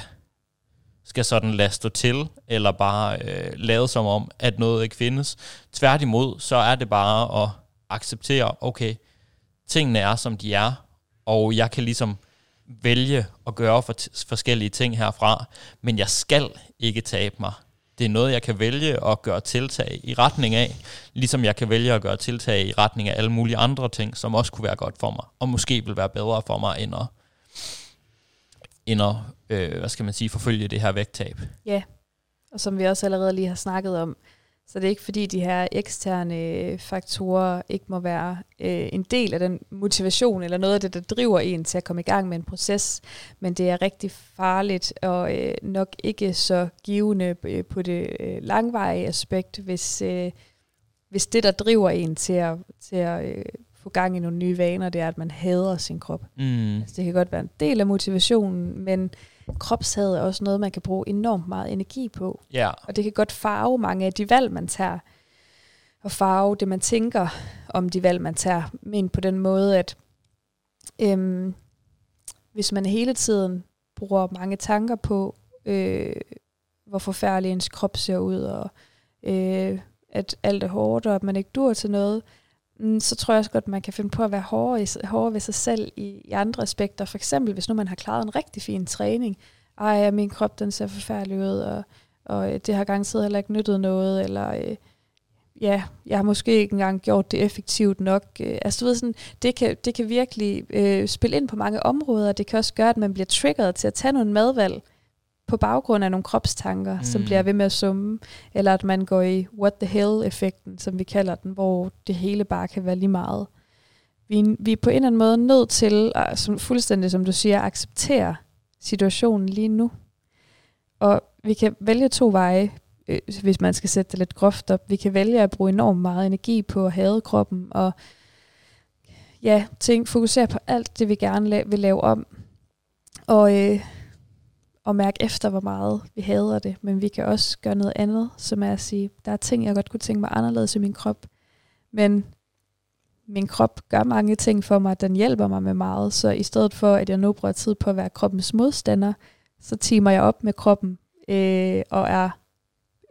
skal sådan lade stå til, eller bare øh, lade som om, at noget ikke findes. Tværtimod, så er det bare at acceptere, okay, tingene er, som de er, og jeg kan ligesom vælge at gøre for forskellige ting herfra, men jeg skal ikke tabe mig det er noget, jeg kan vælge at gøre tiltag i retning af, ligesom jeg kan vælge at gøre tiltag i retning af alle mulige andre ting, som også kunne være godt for mig, og måske vil være bedre for mig, end at, end at øh, hvad skal man sige, forfølge det her vægttab. Ja, og som vi også allerede lige har snakket om, så det er ikke fordi, de her eksterne øh, faktorer ikke må være øh, en del af den motivation, eller noget af det, der driver en til at komme i gang med en proces. Men det er rigtig farligt, og øh, nok ikke så givende øh, på det øh, langvarige aspekt, hvis, øh, hvis det, der driver en til at, til at øh, få gang i nogle nye vaner, det er, at man hader sin krop. Mm. Altså, det kan godt være en del af motivationen, men kropshad er også noget, man kan bruge enormt meget energi på. Ja. Og det kan godt farve mange af de valg, man tager. Og farve det, man tænker om de valg, man tager. Men på den måde, at øhm, hvis man hele tiden bruger mange tanker på, øh, hvor forfærdelig ens krop ser ud, og øh, at alt er hårdt, og at man ikke dur til noget, mm, Mm, så tror jeg også godt, at man kan finde på at være hårdere, i, hårdere ved sig selv i, i andre aspekter. For eksempel, hvis nu man har klaret en rigtig fin træning, ej, min krop den ser forfærdelig ud, og, og øh, det har garanteret heller ikke nyttet noget, eller øh, ja, jeg har måske ikke engang gjort det effektivt nok. Øh, altså du ved sådan, det kan, det kan virkelig øh, spille ind på mange områder, det kan også gøre, at man bliver triggeret til at tage nogle madvalg, på baggrund af nogle kropstanker, mm. som bliver ved med at summe, eller at man går i what the hell-effekten, som vi kalder den, hvor det hele bare kan være lige meget. Vi, vi er på en eller anden måde nødt til, som, fuldstændig som du siger, at acceptere situationen lige nu. Og vi kan vælge to veje, øh, hvis man skal sætte det lidt groft op. Vi kan vælge at bruge enormt meget energi på at have kroppen, og ja, tænk, fokusere på alt det, vi gerne la- vil lave om. Og øh, og mærke efter, hvor meget vi hader det. Men vi kan også gøre noget andet, som er at sige, der er ting, jeg godt kunne tænke mig anderledes i min krop. Men min krop gør mange ting for mig, den hjælper mig med meget. Så i stedet for, at jeg nu bruger tid på at være kroppens modstander, så timer jeg op med kroppen øh, og er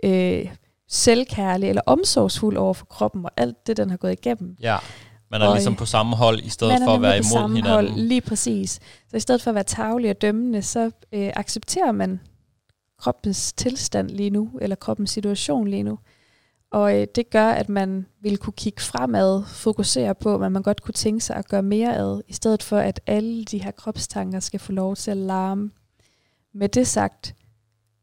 øh, selvkærlig eller omsorgsfuld over for kroppen og alt det, den har gået igennem. Ja. Man er og ligesom på samme hold, i stedet for at være imod samme hinanden. Hold, lige præcis. Så i stedet for at være tavlig og dømmende, så øh, accepterer man kroppens tilstand lige nu, eller kroppens situation lige nu. Og øh, det gør, at man vil kunne kigge fremad, fokusere på, hvad man godt kunne tænke sig at gøre mere af, i stedet for at alle de her kropstanker skal få lov til at larme. Med det sagt,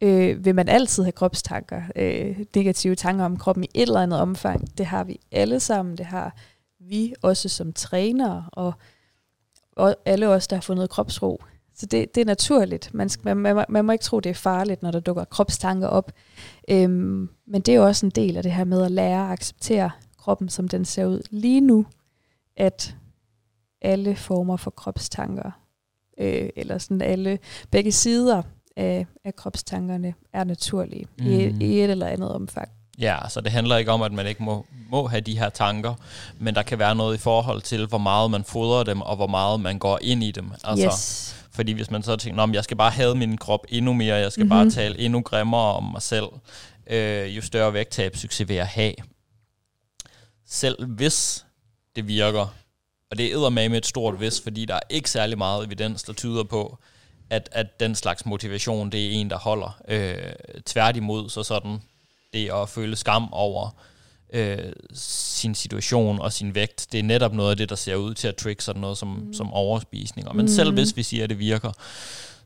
øh, vil man altid have kropstanker, øh, negative tanker om kroppen i et eller andet omfang. Det har vi alle sammen, det har vi også som trænere, og, og alle os, der har fundet kropsro. Så det, det er naturligt. Man, skal, man, man, man må ikke tro, det er farligt, når der dukker kropstanker op. Øhm, men det er jo også en del af det her med at lære at acceptere kroppen, som den ser ud lige nu, at alle former for kropstanker, øh, eller sådan alle, begge sider af, af kropstankerne, er naturlige mm. i, i et eller andet omfang. Ja, så det handler ikke om, at man ikke må, må have de her tanker, men der kan være noget i forhold til, hvor meget man fodrer dem, og hvor meget man går ind i dem. Altså, yes. Fordi hvis man så tænker, at jeg skal bare have min krop endnu mere, jeg skal mm-hmm. bare tale endnu grimmere om mig selv, øh, jo større vægttab succes vil jeg have. Selv hvis det virker, og det er med et stort hvis, fordi der er ikke særlig meget evidens, der tyder på, at, at den slags motivation, det er en, der holder. Øh, tværtimod, så sådan det at føle skam over øh, sin situation og sin vægt, det er netop noget af det, der ser ud til at trigge sådan noget som, mm. som overspisninger. Men mm. selv hvis vi siger, at det virker,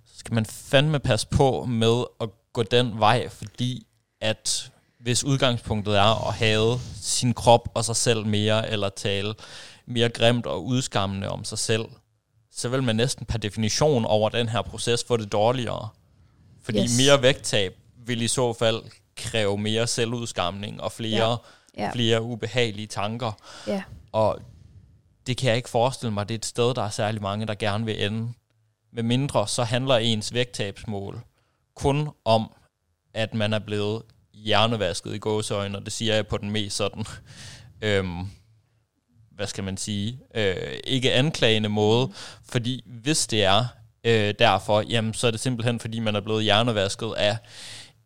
så skal man fandme passe på med at gå den vej, fordi at hvis udgangspunktet er at have sin krop og sig selv mere, eller tale mere grimt og udskammende om sig selv, så vil man næsten per definition over den her proces få det dårligere. Fordi yes. Yes. mere vægttab vil i så fald kræve mere selvudskamning og flere, ja. Ja. flere ubehagelige tanker. Ja. Og det kan jeg ikke forestille mig, det er et sted, der er særlig mange, der gerne vil ende. Med mindre, så handler ens vægttabsmål kun om, at man er blevet hjernevasket i gåseøjne, og det siger jeg på den mest sådan, [LAUGHS] øhm, hvad skal man sige, øh, ikke anklagende måde, fordi hvis det er øh, derfor, jamen så er det simpelthen, fordi man er blevet hjernevasket af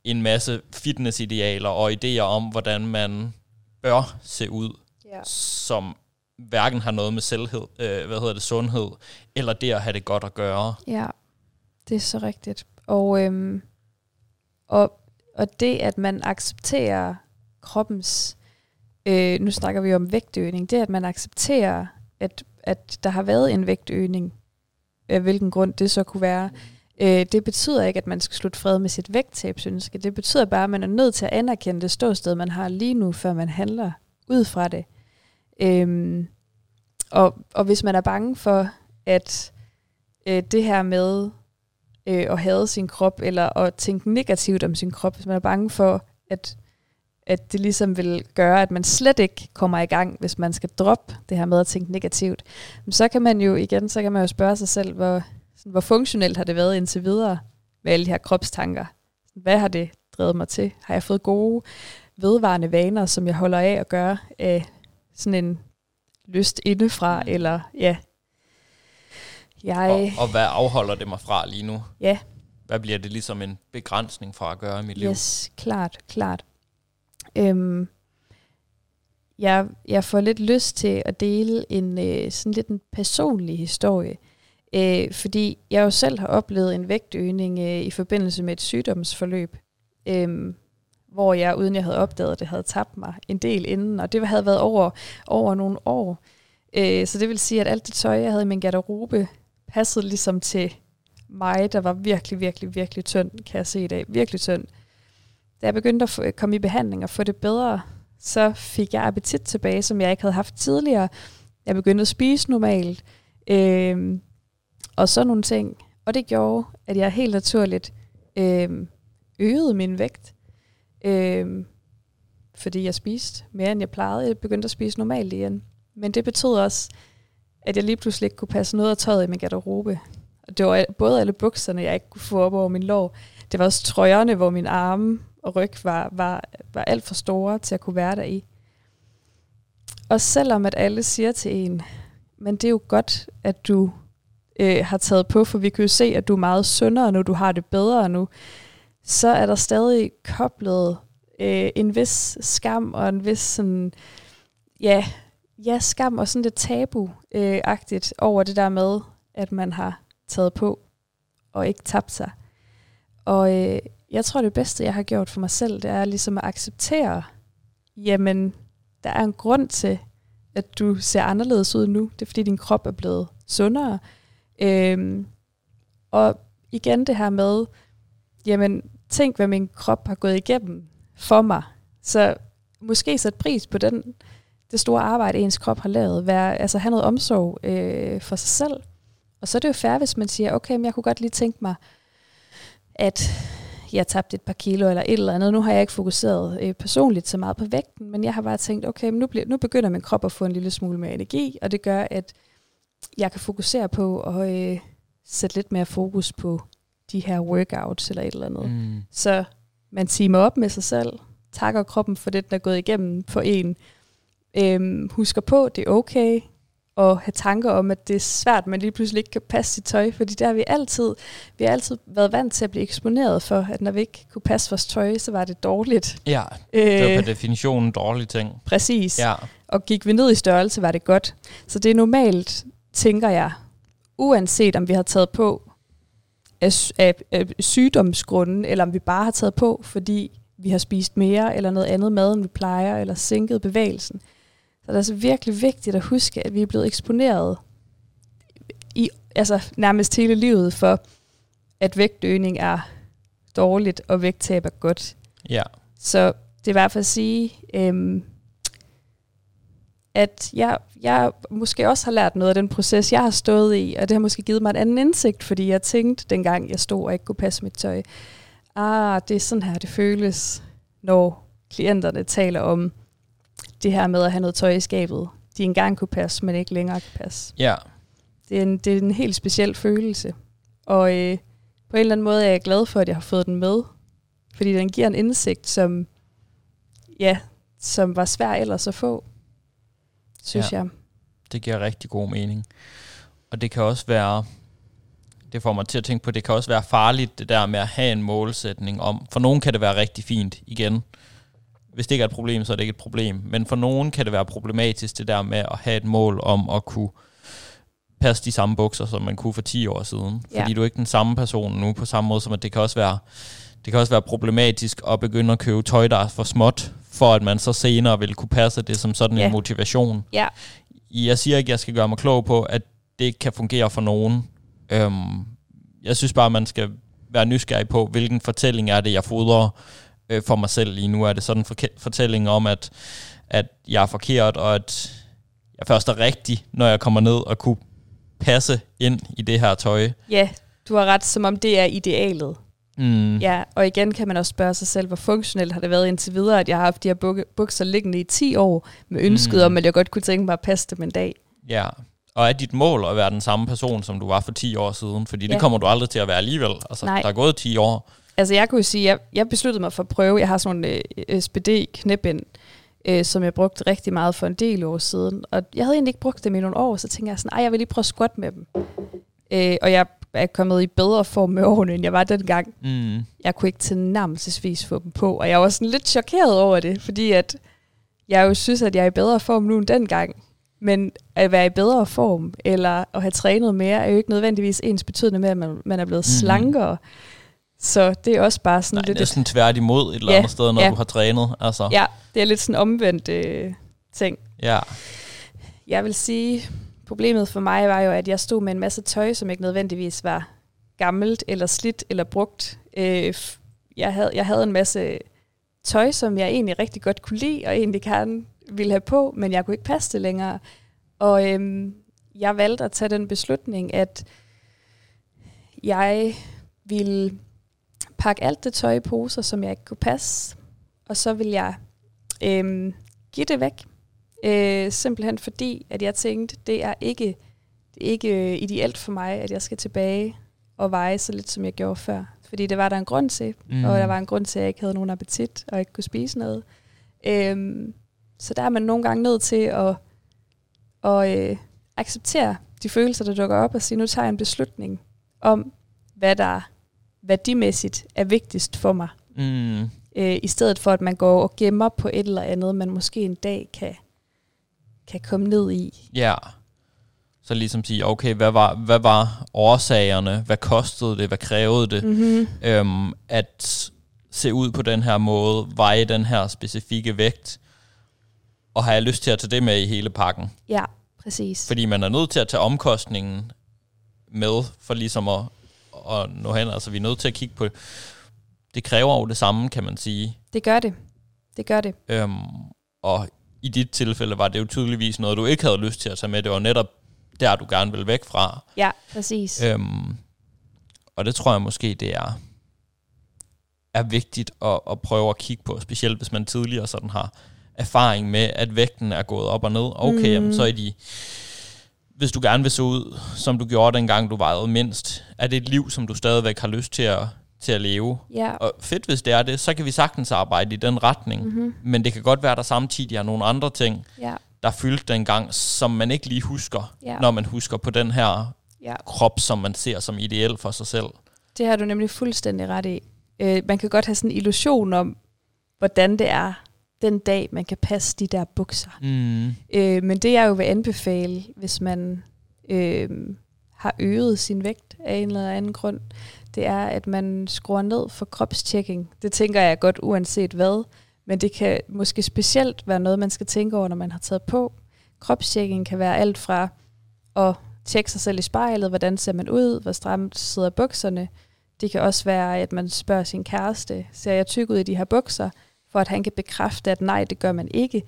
en masse fitnessidealer og idéer om, hvordan man bør se ud, Ja. som hverken har noget med selvhed, øh, hvad hedder det, sundhed, eller det at have det godt at gøre. Ja, det er så rigtigt. Og, øhm, og, og det, at man accepterer kroppens, øh, nu snakker vi om vægtøgning, det at man accepterer, at, at der har været en vægtøgning, øh, hvilken grund det så kunne være, øh, det betyder ikke, at man skal slutte fred med sit vægttabsønske. Det betyder bare, at man er nødt til at anerkende det ståsted, man har lige nu, før man handler ud fra det. Øhm, og, og hvis man er bange for, at øh, det her med øh, at have sin krop, eller at tænke negativt om sin krop, hvis man er bange for, at, at det ligesom vil gøre, at man slet ikke kommer i gang, hvis man skal droppe det her med at tænke negativt, men så kan man jo igen, så kan man jo spørge sig selv, hvor, sådan, hvor funktionelt har det været indtil videre med alle de her kropstanker? Hvad har det drevet mig til? Har jeg fået gode, vedvarende vaner, som jeg holder af at gøre af sådan en lyst indefra, eller ja, jeg... Og, og hvad afholder det mig fra lige nu? Ja. Hvad bliver det ligesom en begrænsning fra at gøre i mit liv? Yes, klart, klart. Øhm, jeg, jeg får lidt lyst til at dele en øh, sådan lidt en personlig historie, øh, fordi jeg jo selv har oplevet en vægtøgning øh, i forbindelse med et sygdomsforløb, øh, hvor jeg, uden jeg havde opdaget det, havde tabt mig en del inden, og det havde været over, over nogle år. Øh, så det vil sige, at alt det tøj, jeg havde i min garderobe, passede ligesom til mig, der var virkelig, virkelig, virkelig tynd, kan jeg se i dag. Virkelig tynd. Da jeg begyndte at få, komme i behandling og få det bedre, så fik jeg appetit tilbage, som jeg ikke havde haft tidligere. Jeg begyndte at spise normalt, øh, og sådan nogle ting. Og det gjorde, at jeg helt naturligt øh, øgede min vægt, øh, fordi jeg spiste mere, end jeg plejede. Jeg begyndte at spise normalt igen. Men det betød også, at jeg lige pludselig ikke kunne passe noget af tøjet i min garderobe. Og det var både alle bukserne, jeg ikke kunne få op over min lår. Det var også trøjerne, hvor min arme og ryg var, var, var alt for store til at kunne være der i. Og selvom at alle siger til en, men det er jo godt, at du øh, har taget på, for vi kan jo se, at du er meget sundere nu, du har det bedre nu, så er der stadig koblet øh, en vis skam og en vis sådan, ja, ja, skam og sådan lidt tabu-agtigt øh, over det der med, at man har taget på og ikke tabt sig. Og øh, jeg tror, det bedste, jeg har gjort for mig selv, det er ligesom at acceptere, jamen, der er en grund til, at du ser anderledes ud nu. Det er, fordi din krop er blevet sundere. Øhm, og igen det her med, jamen, tænk, hvad min krop har gået igennem for mig. Så måske sætte pris på den, det store arbejde, ens krop har lavet. Være, altså have noget omsorg øh, for sig selv. Og så er det jo fair, hvis man siger, okay, men jeg kunne godt lige tænke mig, at jeg tabte et par kilo eller et eller andet. Nu har jeg ikke fokuseret øh, personligt så meget på vægten, men jeg har bare tænkt, okay, men nu, bliver, nu begynder min krop at få en lille smule mere energi, og det gør, at jeg kan fokusere på at øh, sætte lidt mere fokus på de her workouts eller et eller andet. Mm. Så man timer op med sig selv, takker kroppen for det, der er gået igennem for en. Øhm, husker på, det er okay at have tanker om, at det er svært, man lige pludselig ikke kan passe sit tøj, fordi der har vi altid, vi har altid været vant til at blive eksponeret for, at når vi ikke kunne passe vores tøj, så var det dårligt. Ja, det var Øh, per definition en dårlig ting. præcis. Ja, Og gik vi ned i størrelse, var det godt. Så det er normalt, tænker jeg, uanset om vi har taget på af, af, af sygdomsgrunden, eller om vi bare har taget på, fordi vi har spist mere, eller noget andet mad, end vi plejer, eller sænket bevægelsen. Så det er altså virkelig vigtigt at huske, at vi er blevet eksponeret i altså nærmest hele livet for, at vægtøgning er dårligt, og vægttab er godt. ja. Så det er bare for at sige, øhm, at jeg, jeg måske også har lært noget af den proces, jeg har stået i, og det har måske givet mig en anden indsigt, fordi jeg tænkte, dengang jeg stod og ikke kunne passe mit tøj, ah, det er sådan her, det føles, når klienterne taler om det her med at have noget tøj i skabet, de engang kunne passe, men ikke længere kan passe. Ja. Det er en, det er en helt speciel følelse. Og øh, på en eller anden måde er jeg glad for, at jeg har fået den med. Fordi den giver en indsigt, som, ja, som var svær ellers at få, synes ja. jeg. Det giver rigtig god mening. Og det kan også være, det får mig til at tænke på, det kan også være farligt, det der med at have en målsætning om. For nogen kan det være rigtig fint, igen. Hvis det ikke er et problem, så er det ikke et problem. Men for nogen kan det være problematisk, det der med at have et mål om at kunne passe de samme bukser, som man kunne for 10 år siden. Ja. Fordi du er ikke den samme person nu, på samme måde som at det kan også være, det kan også være problematisk at begynde at købe tøj, der er for småt, for at man så senere vil kunne passe det som sådan ja. en motivation. Ja. Jeg siger ikke, at jeg skal gøre mig klog på, at det ikke kan fungere for nogen. Øhm, jeg synes bare, at man skal være nysgerrig på, hvilken fortælling er det, jeg fodrer øh, for mig selv lige nu. Er det sådan en fortælling om, at, at jeg er forkert, og at jeg først er rigtig, når jeg kommer ned og kunne passe ind i det her tøj. Ja, du har ret, som om det er idealet. Mm. Ja, og igen kan man også spørge sig selv, hvor funktionelt har det været indtil videre, at jeg har haft de her bukser liggende i 10 år, med ønsket mm. om, at jeg godt kunne tænke mig at passe dem en dag. Ja, og er dit mål at være den samme person, som du var for 10 år siden? Fordi ja. det kommer du aldrig til at være alligevel. Altså, Nej. der er gået 10 år. Altså jeg kunne sige, jeg, jeg besluttede mig for at prøve, jeg har sådan en øh, SPD-knæbind, øh, som jeg brugte rigtig meget for en del år siden. Og jeg havde egentlig ikke brugt dem i nogle år, så tænkte jeg sådan, ej, jeg vil lige prøve at squat med dem. Øh, og jeg er kommet i bedre form med årene, end jeg var dengang. Mm. Jeg kunne ikke til nærmelsesvis få dem på, og jeg var sådan lidt chokeret over det, fordi at jeg jo synes, at jeg er i bedre form nu end dengang. Men at være i bedre form, eller at have trænet mere, er jo ikke nødvendigvis ens betydende med, at man, man er blevet mm. slankere. Så det er også bare sådan Nej, lidt... næsten tværtimod et eller andet sted, når ja. du har trænet. Altså. Ja, det er lidt sådan omvendt øh, ting. Ja. Jeg vil sige, problemet for mig var jo, at jeg stod med en masse tøj, som ikke nødvendigvis var gammelt, eller slidt, eller brugt. Øh, jeg, havde, jeg havde en masse tøj, som jeg egentlig rigtig godt kunne lide, og egentlig gerne ville have på, men jeg kunne ikke passe det længere. Og øhm, jeg valgte at tage den beslutning, at jeg ville pakke alt det tøj i poser, som jeg ikke kunne passe, og så vil jeg øhm, give det væk. Øh, simpelthen fordi, at jeg tænkte, det er ikke, det er ikke øh, ideelt for mig, at jeg skal tilbage og veje så lidt, som jeg gjorde før. Fordi det var der en grund til, mm. og der var en grund til, at jeg ikke havde nogen appetit, og ikke kunne spise noget. Øhm, så der er man nogle gange nødt til at, at øh, acceptere de følelser, der dukker op, og sige, nu tager jeg en beslutning om, hvad der værdimæssigt er vigtigst for mig. Mm. Øh, I stedet for, at man går og gemmer på et eller andet, man måske en dag kan, kan komme ned i. Ja. Så ligesom sige, okay, hvad var, hvad var årsagerne? Hvad kostede det? Hvad krævede det? Mm-hmm. Øhm, at se ud på den her måde, veje den her specifikke vægt, og har jeg lyst til at tage det med i hele pakken? Ja, præcis. Fordi man er nødt til at tage omkostningen med, for ligesom at, at nå hen. Altså vi er nødt til at kigge på, det kræver jo det samme, kan man sige. Det gør det. Det gør det. Øhm, og i dit tilfælde var det jo tydeligvis noget, du ikke havde lyst til at tage med. Det var netop der, du gerne vil væk fra. Ja, præcis. Øhm, og det tror jeg måske, det er, er vigtigt at, at prøve at kigge på, specielt hvis man tidligere sådan har erfaring med, at vægten er gået op og ned. Okay, mm. jamen, så er de... Hvis du gerne vil se ud, som du gjorde dengang du vejede mindst, er det et liv, som du stadigvæk har lyst til at, til at leve. Ja. Og fedt, hvis det er det, så kan vi sagtens arbejde i den retning. Mm-hmm. Men det kan godt være, at der samtidig er nogle andre ting, ja. der fyldte dengang, som man ikke lige husker, ja. når man husker på den her ja. krop, som man ser som ideel for sig selv. Det har du nemlig fuldstændig ret i. Øh, man kan godt have sådan en illusion om, hvordan det er den dag, man kan passe de der bukser. Mm. Øh, men det jeg jo vil anbefale, hvis man øh, har øget sin vægt af en eller anden grund, det er, at man skruer ned for kropstjekking. Det tænker jeg godt uanset hvad, men det kan måske specielt være noget, man skal tænke over, når man har taget på. Kropstjekking kan være alt fra at tjekke sig selv i spejlet, hvordan ser man ud, hvor stramt sidder bukserne. Det kan også være, at man spørger sin kæreste, ser jeg tyk ud i de her bukser? for at han kan bekræfte, at nej, det gør man ikke.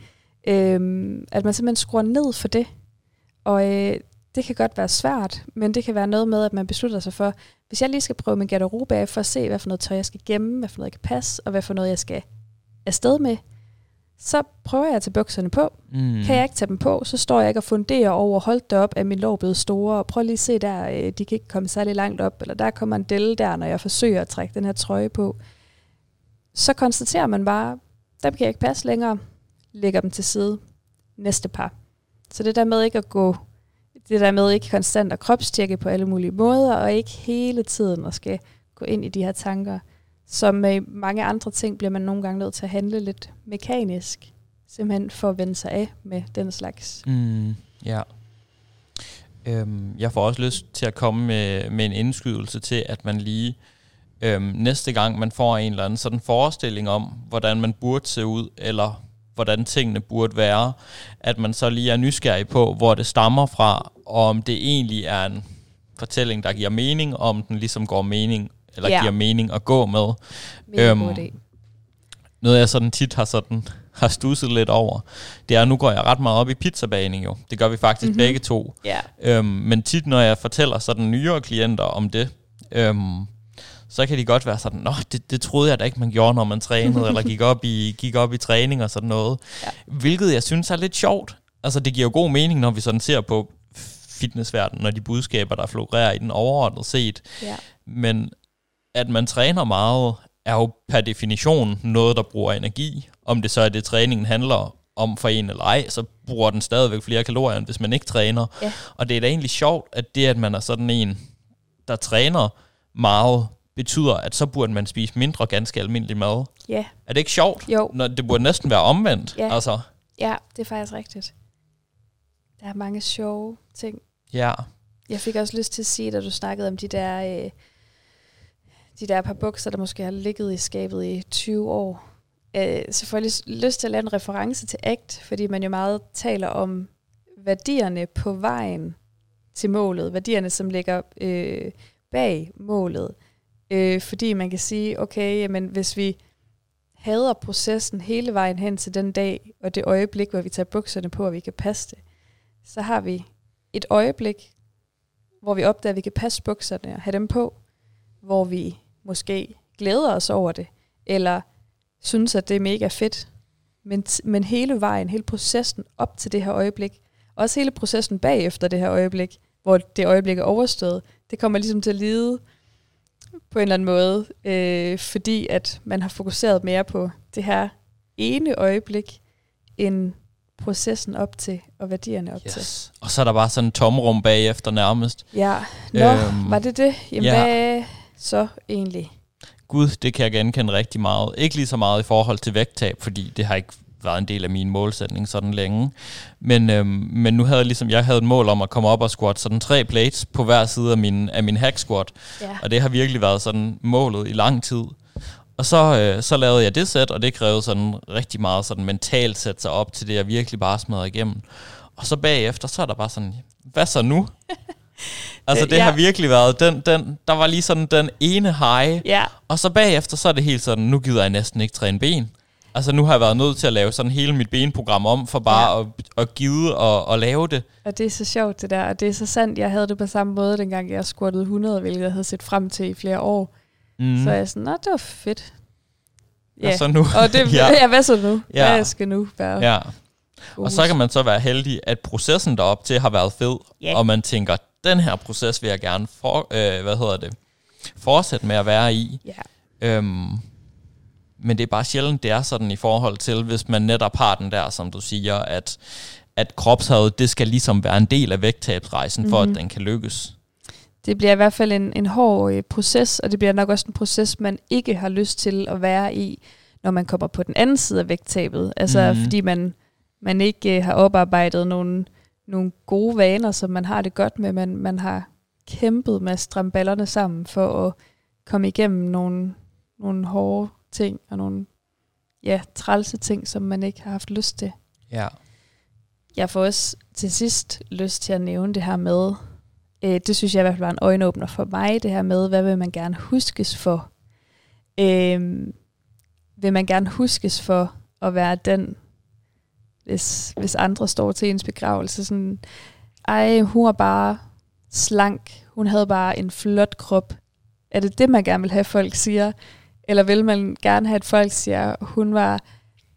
Øhm, at man simpelthen skruer ned for det. Og øh, det kan godt være svært, men det kan være noget med, at man beslutter sig for, hvis jeg lige skal prøve min garderobe af for at se, hvad for noget tøj jeg skal gemme, hvad for noget jeg kan passe, og hvad for noget jeg skal afsted med, så prøver jeg at tage bukserne på. Mm. Kan jeg ikke tage dem på, så står jeg ikke og funderer over, holdt det op, at min lår blevet store, og prøv lige at se der, øh, de kan ikke komme særlig langt op, eller der kommer en delle der, når jeg forsøger at trække den her trøje på. Så konstaterer man bare, dem kan jeg ikke passe længere, lægger dem til side. Næste par. Så det der med ikke at gå, det der med ikke konstant at kropstjekke på alle mulige måder, og ikke hele tiden at skal gå ind i de her tanker, som med mange andre ting bliver man nogle gange nødt til at handle lidt mekanisk, simpelthen for at vende sig af med den slags. Mm, ja. Øhm, jeg får også lyst til at komme med, med en indskydelse til, at man lige øhm, næste gang man får en eller anden sådan forestilling om, hvordan man burde se ud, eller hvordan tingene burde være, at man så lige er nysgerrig på, hvor det stammer fra, og om det egentlig er en fortælling, der giver mening, og om den ligesom går mening eller ja. giver mening at gå med. øhm, god idé. Noget jeg sådan tit har sådan [LAUGHS] har stusset lidt over, det er, nu går jeg ret meget op i pizzabagning jo. Det gør vi faktisk mm-hmm. begge to. Ja. Øhm, men tit, når jeg fortæller sådan nyere klienter om det, øhm, så kan de godt være sådan, nå, det, det troede jeg da ikke, man gjorde, når man trænede, [LAUGHS] eller gik op, i, gik op i træning og sådan noget. Ja. Hvilket jeg synes er lidt sjovt. Altså, det giver jo god mening, når vi sådan ser på fitnessverdenen, og de budskaber, der florerer i den overordnet set. Ja. Men at man træner meget, er jo per definition noget, der bruger energi. Om det så er det, træningen handler om for en eller ej, så bruger den stadigvæk flere kalorier, end hvis man ikke træner. Ja. Og det er da egentlig sjovt, at det, at man er sådan en, der træner meget, betyder, at så burde man spise mindre ganske almindelig mad. Ja. Er det ikke sjovt? Jo. Når det burde næsten være omvendt. Ja. Altså, Ja, det er faktisk rigtigt. Der er mange sjove ting. ja. Jeg fik også lyst til at sige, da du snakkede om de der, øh, de der par bukser, der måske har ligget i skabet i 20 år. Øh, selvfølgelig lyst til at lave en reference til ACT, fordi man jo meget taler om værdierne på vejen til målet. Værdierne, som ligger øh, bag målet. Øh, fordi man kan sige, okay, jamen, hvis vi hader processen hele vejen hen til den dag, og det øjeblik, hvor vi tager bukserne på, og vi kan passe det, så har vi et øjeblik, hvor vi opdager, at vi kan passe bukserne og have dem på, hvor vi måske glæder os over det, eller synes, at det er mega fedt. Men, t- men hele vejen, hele processen op til det her øjeblik, også hele processen bagefter det her øjeblik, hvor det øjeblik er overstået, det kommer ligesom til at lide på en eller anden måde, øh, fordi at man har fokuseret mere på det her ene øjeblik, end processen op til, og værdierne op til. Yes. Og så er der bare sådan en tomrum bagefter nærmest. Ja, nå, Øhm, var det det? Jamen, ja. ja. hvad så egentlig? Gud, det kan jeg genkende rigtig meget. Ikke lige så meget i forhold til vægttab, fordi det har ikke været en del af min målsætning sådan længe. Men, øhm, men nu havde jeg ligesom, jeg havde et mål om at komme op og squat sådan tre plates på hver side af min, af min hack squat. Ja. Og det har virkelig været sådan målet i lang tid. Og så, øh, så lavede jeg det sæt, og det krævede sådan rigtig meget sådan mentalt sætte sig op til det, jeg virkelig bare smadrede igennem. Og så bagefter, så er der bare sådan, hvad så nu? [LAUGHS] altså Øh, det ja. har virkelig været, den, den, der var lige sådan den ene high, Ja, og så bagefter, så er det helt sådan, nu gider jeg næsten ikke træne ben. Altså nu har jeg været nødt til at lave sådan hele mit benprogram om, for bare Ja. at, at gide og at lave det. og det er så sjovt det der, og det er så sandt. Jeg havde det på samme måde, dengang jeg squattede 100, hvilket jeg havde set frem til i flere år. Mm. Så er jeg sådan, nå, det var fedt. Ja. Og så nu. og det, [LAUGHS] ja. ja. hvad så nu? Ja. Hvad skal nu være? ja. Og så kan man så være heldig, at processen derop til har været fed, Ja. og man tænker, den her proces vil jeg gerne for, øh, hvad hedder det, fortsætte med at være i. Ja. Øhm, men det er bare sjældent, det er sådan i forhold til, hvis man netop har den der, som du siger, at, at kropshavet, det skal ligesom være en del af vægttabsrejsen, mm-hmm. for at Mhm. den kan lykkes. Det bliver i hvert fald en, en hård øh, proces, og det bliver nok også en proces, man ikke har lyst til at være i, når man kommer på den anden side af vægttabet. Altså Mhm. mm. fordi man, man ikke øh, har oparbejdet nogle, nogle gode vaner, som man har det godt med. Man, man har kæmpet med at stramme ballerne sammen for at komme igennem nogle, nogle hårde ting og nogle ja, trælse ting, som man ikke har haft lyst til. Ja. Jeg får også til sidst lyst til at nævne det her med, øh, det synes jeg i hvert fald var en øjenåbner for mig, det her med, hvad vil man gerne huskes for. Øh, vil man gerne huskes for at være den, hvis, hvis andre står til ens begravelse. Sådan, ej, hun var bare slank, hun havde bare en flot krop. Er det det, man gerne vil have, folk siger? Eller vil man gerne have, at folk siger, hun var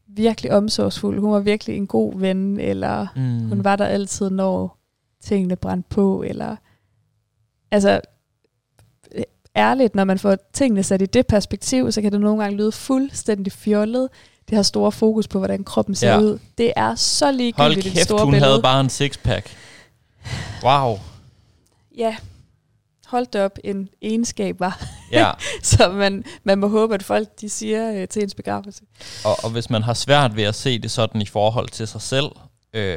virkelig omsorgsfuld, hun var virkelig en god ven, eller mm. hun var der altid, når tingene brændte på, eller altså ærligt, når man får tingene sat i det perspektiv, så kan det nogle gange lyde fuldstændig fjollet. Det har store fokus på, hvordan kroppen ser ja. ud. Det er så ligegyldigt Hold kæft, et store hun billede. havde bare en sixpack. Wow. Ja, hold det op, en egenskab var. Ja. [LAUGHS] så man, man må håbe, at folk de siger øh, til ens begravelse. Og, og hvis man har svært ved at se det sådan i forhold til sig selv, øh,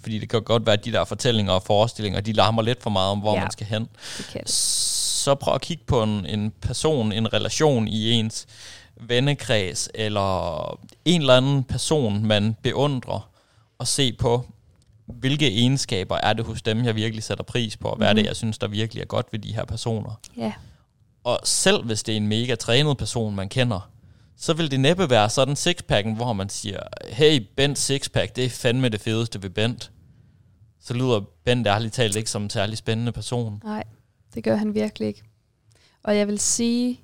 fordi det kan godt være, at de der fortællinger og forestillinger, de larmer lidt for meget om, hvor Ja. man skal hen. Det kan det. Så prøv at kigge på en, en person, en relation i ens vennekreds, eller en eller anden person, man beundrer, og se på, hvilke egenskaber er det hos dem, jeg virkelig sætter pris på, og hvad er det, Mhm. jeg synes, der virkelig er godt ved de her personer. Ja, Og selv hvis det er en mega trænet person, man kender, så vil det næppe være sådan sixpacken, hvor man siger, hey, Bent sixpack, det er fandme det fedeste ved Bent. Så lyder Bent ærligt talt ikke som en særlig spændende person. nej, det gør han virkelig ikke. Og jeg vil sige,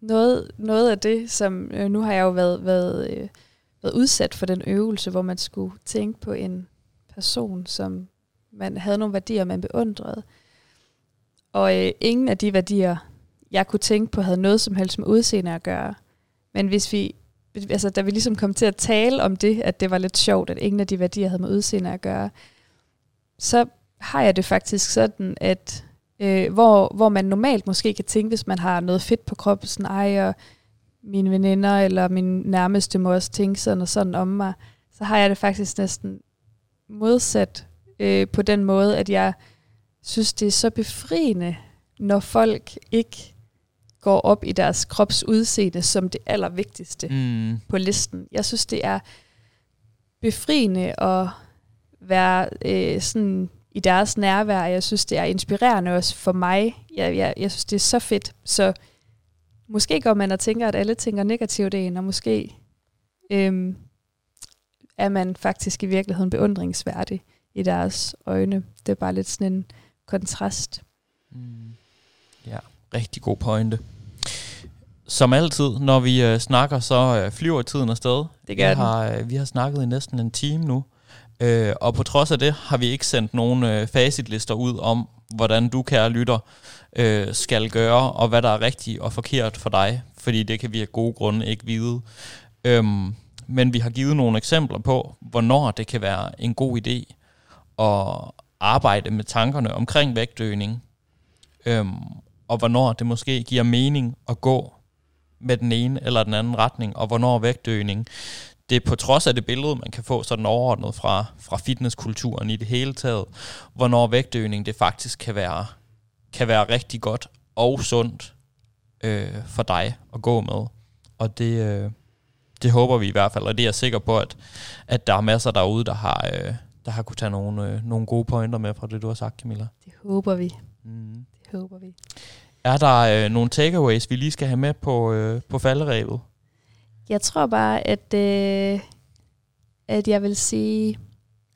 noget, noget af det, som øh, nu har jeg jo været, været, øh, været udsat for den øvelse, hvor man skulle tænke på en person, som man havde nogle værdier, man beundrede. Og øh, ingen af de værdier, jeg kunne tænke på, havde noget som helst med udseende at gøre. Men hvis vi, altså da vi ligesom kom til at tale om det, at det var lidt sjovt, at ingen af de værdier havde med udseende at gøre, så har jeg det faktisk sådan, at øh, hvor, hvor man normalt måske kan tænke, hvis man har noget fedt på kroppen, sådan, ej, og mine veninder eller min nærmeste må også tænke sådan og sådan om mig, så har jeg det faktisk næsten modsat øh, på den måde, at jeg synes, det er så befriende, når folk ikke går op i deres krops udseende som det allervigtigste Mm. på listen. Jeg synes, det er befriende at være øh, sådan i deres nærvær. Jeg synes, det er inspirerende også for mig. Jeg, jeg, jeg synes, det er så fedt. Så måske går man og tænker, at alle tænker negativt en, og måske øhm, er man faktisk i virkeligheden beundringsværdig i deres øjne. Det er bare lidt sådan en kontrast. Mm. Ja, rigtig god pointe. Som altid, når vi øh, snakker, så øh, flyver tiden afsted. Det gør vi har, øh, vi har snakket i næsten en time nu. Øh, og på trods af det har vi ikke sendt nogen øh, facitlister ud om, hvordan du, kære lytter, øh, skal gøre, og hvad der er rigtigt og forkert for dig. Fordi det kan vi af gode grunde ikke vide. Øhm, men vi har givet nogle eksempler på, hvornår det kan være en god idé at arbejde med tankerne omkring vægtøgning, øhm, og hvornår det måske giver mening at gå med den ene eller den anden retning, og hvornår vægtøgning, det er på trods af det billede, man kan få sådan overordnet fra, fra fitnesskulturen i det hele taget, hvornår vægtøgning det faktisk kan være, kan være rigtig godt og sundt øh, for dig at gå med. Og det, øh, det håber vi i hvert fald, og det er jeg sikker på, at, at der er masser derude, der har, øh, der har kunne tage nogle, øh, nogle gode pointer med fra det, du har sagt, Camilla. Det håber vi. Mm. Det håber vi. Er der øh, nogle takeaways, vi lige skal have med på, øh, på falderæbet? Jeg tror bare, at, øh, at jeg vil sige,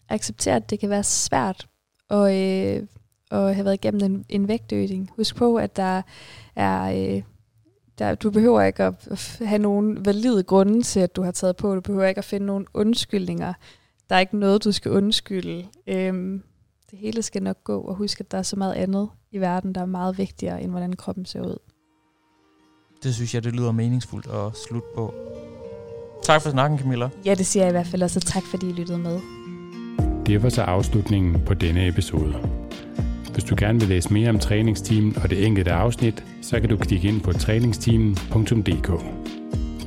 acceptere, at det kan være svært at, øh, at have været igennem en, en vægtøgning. Husk på, at der er... Øh, der, du behøver ikke at have nogen valide grunde til, at du har taget på. Du behøver ikke at finde nogen undskyldninger. Der er ikke noget, du skal undskylde. Øhm, det hele skal nok gå, og husk, at der er så meget andet i verden, der er meget vigtigere, end hvordan kroppen ser ud. Det synes jeg, det lyder meningsfuldt at slutte på. Tak for snakken, Camilla. Ja, det siger jeg i hvert fald også. Tak fordi I lyttede med. Det var så afslutningen på denne episode. Hvis du gerne vil læse mere om træningsteamen og det enkelte afsnit, så kan du klikke ind på træningsteamen.dk.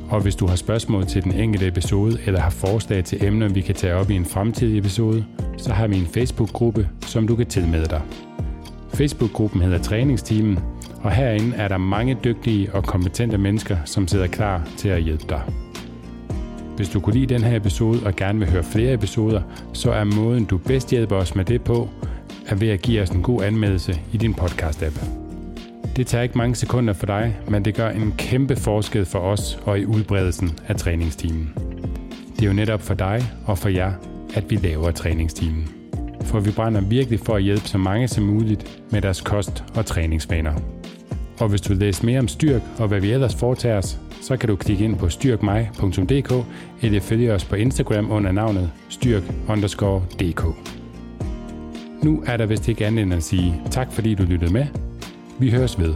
Og hvis du har spørgsmål til den enkelte episode eller har forslag til emner, vi kan tage op i en fremtidig episode, så har vi en Facebook-gruppe, som du kan tilmelde dig. Facebook-gruppen hedder Træningsteamen, og herinde er der mange dygtige og kompetente mennesker, som sidder klar til at hjælpe dig. Hvis du kunne lide den her episode og gerne vil høre flere episoder, så er måden du bedst hjælper os med det på, er ved at give os en god anmeldelse i din podcast-app. Det tager ikke mange sekunder for dig, men det gør en kæmpe forskel for os og i udbredelsen af træningstimen. Det er jo netop for dig og for jer, at vi laver træningstimen. For vi brænder virkelig for at hjælpe så mange som muligt med deres kost- og træningsvaner. Og hvis du vil læse mere om styrk og hvad vi ellers foretager os, så kan du klikke ind på styrkmig.dk eller følge os på Instagram under navnet styrk_dk. Nu er der vist ikke andet end at sige tak fordi du lyttede med. Vi høres ved.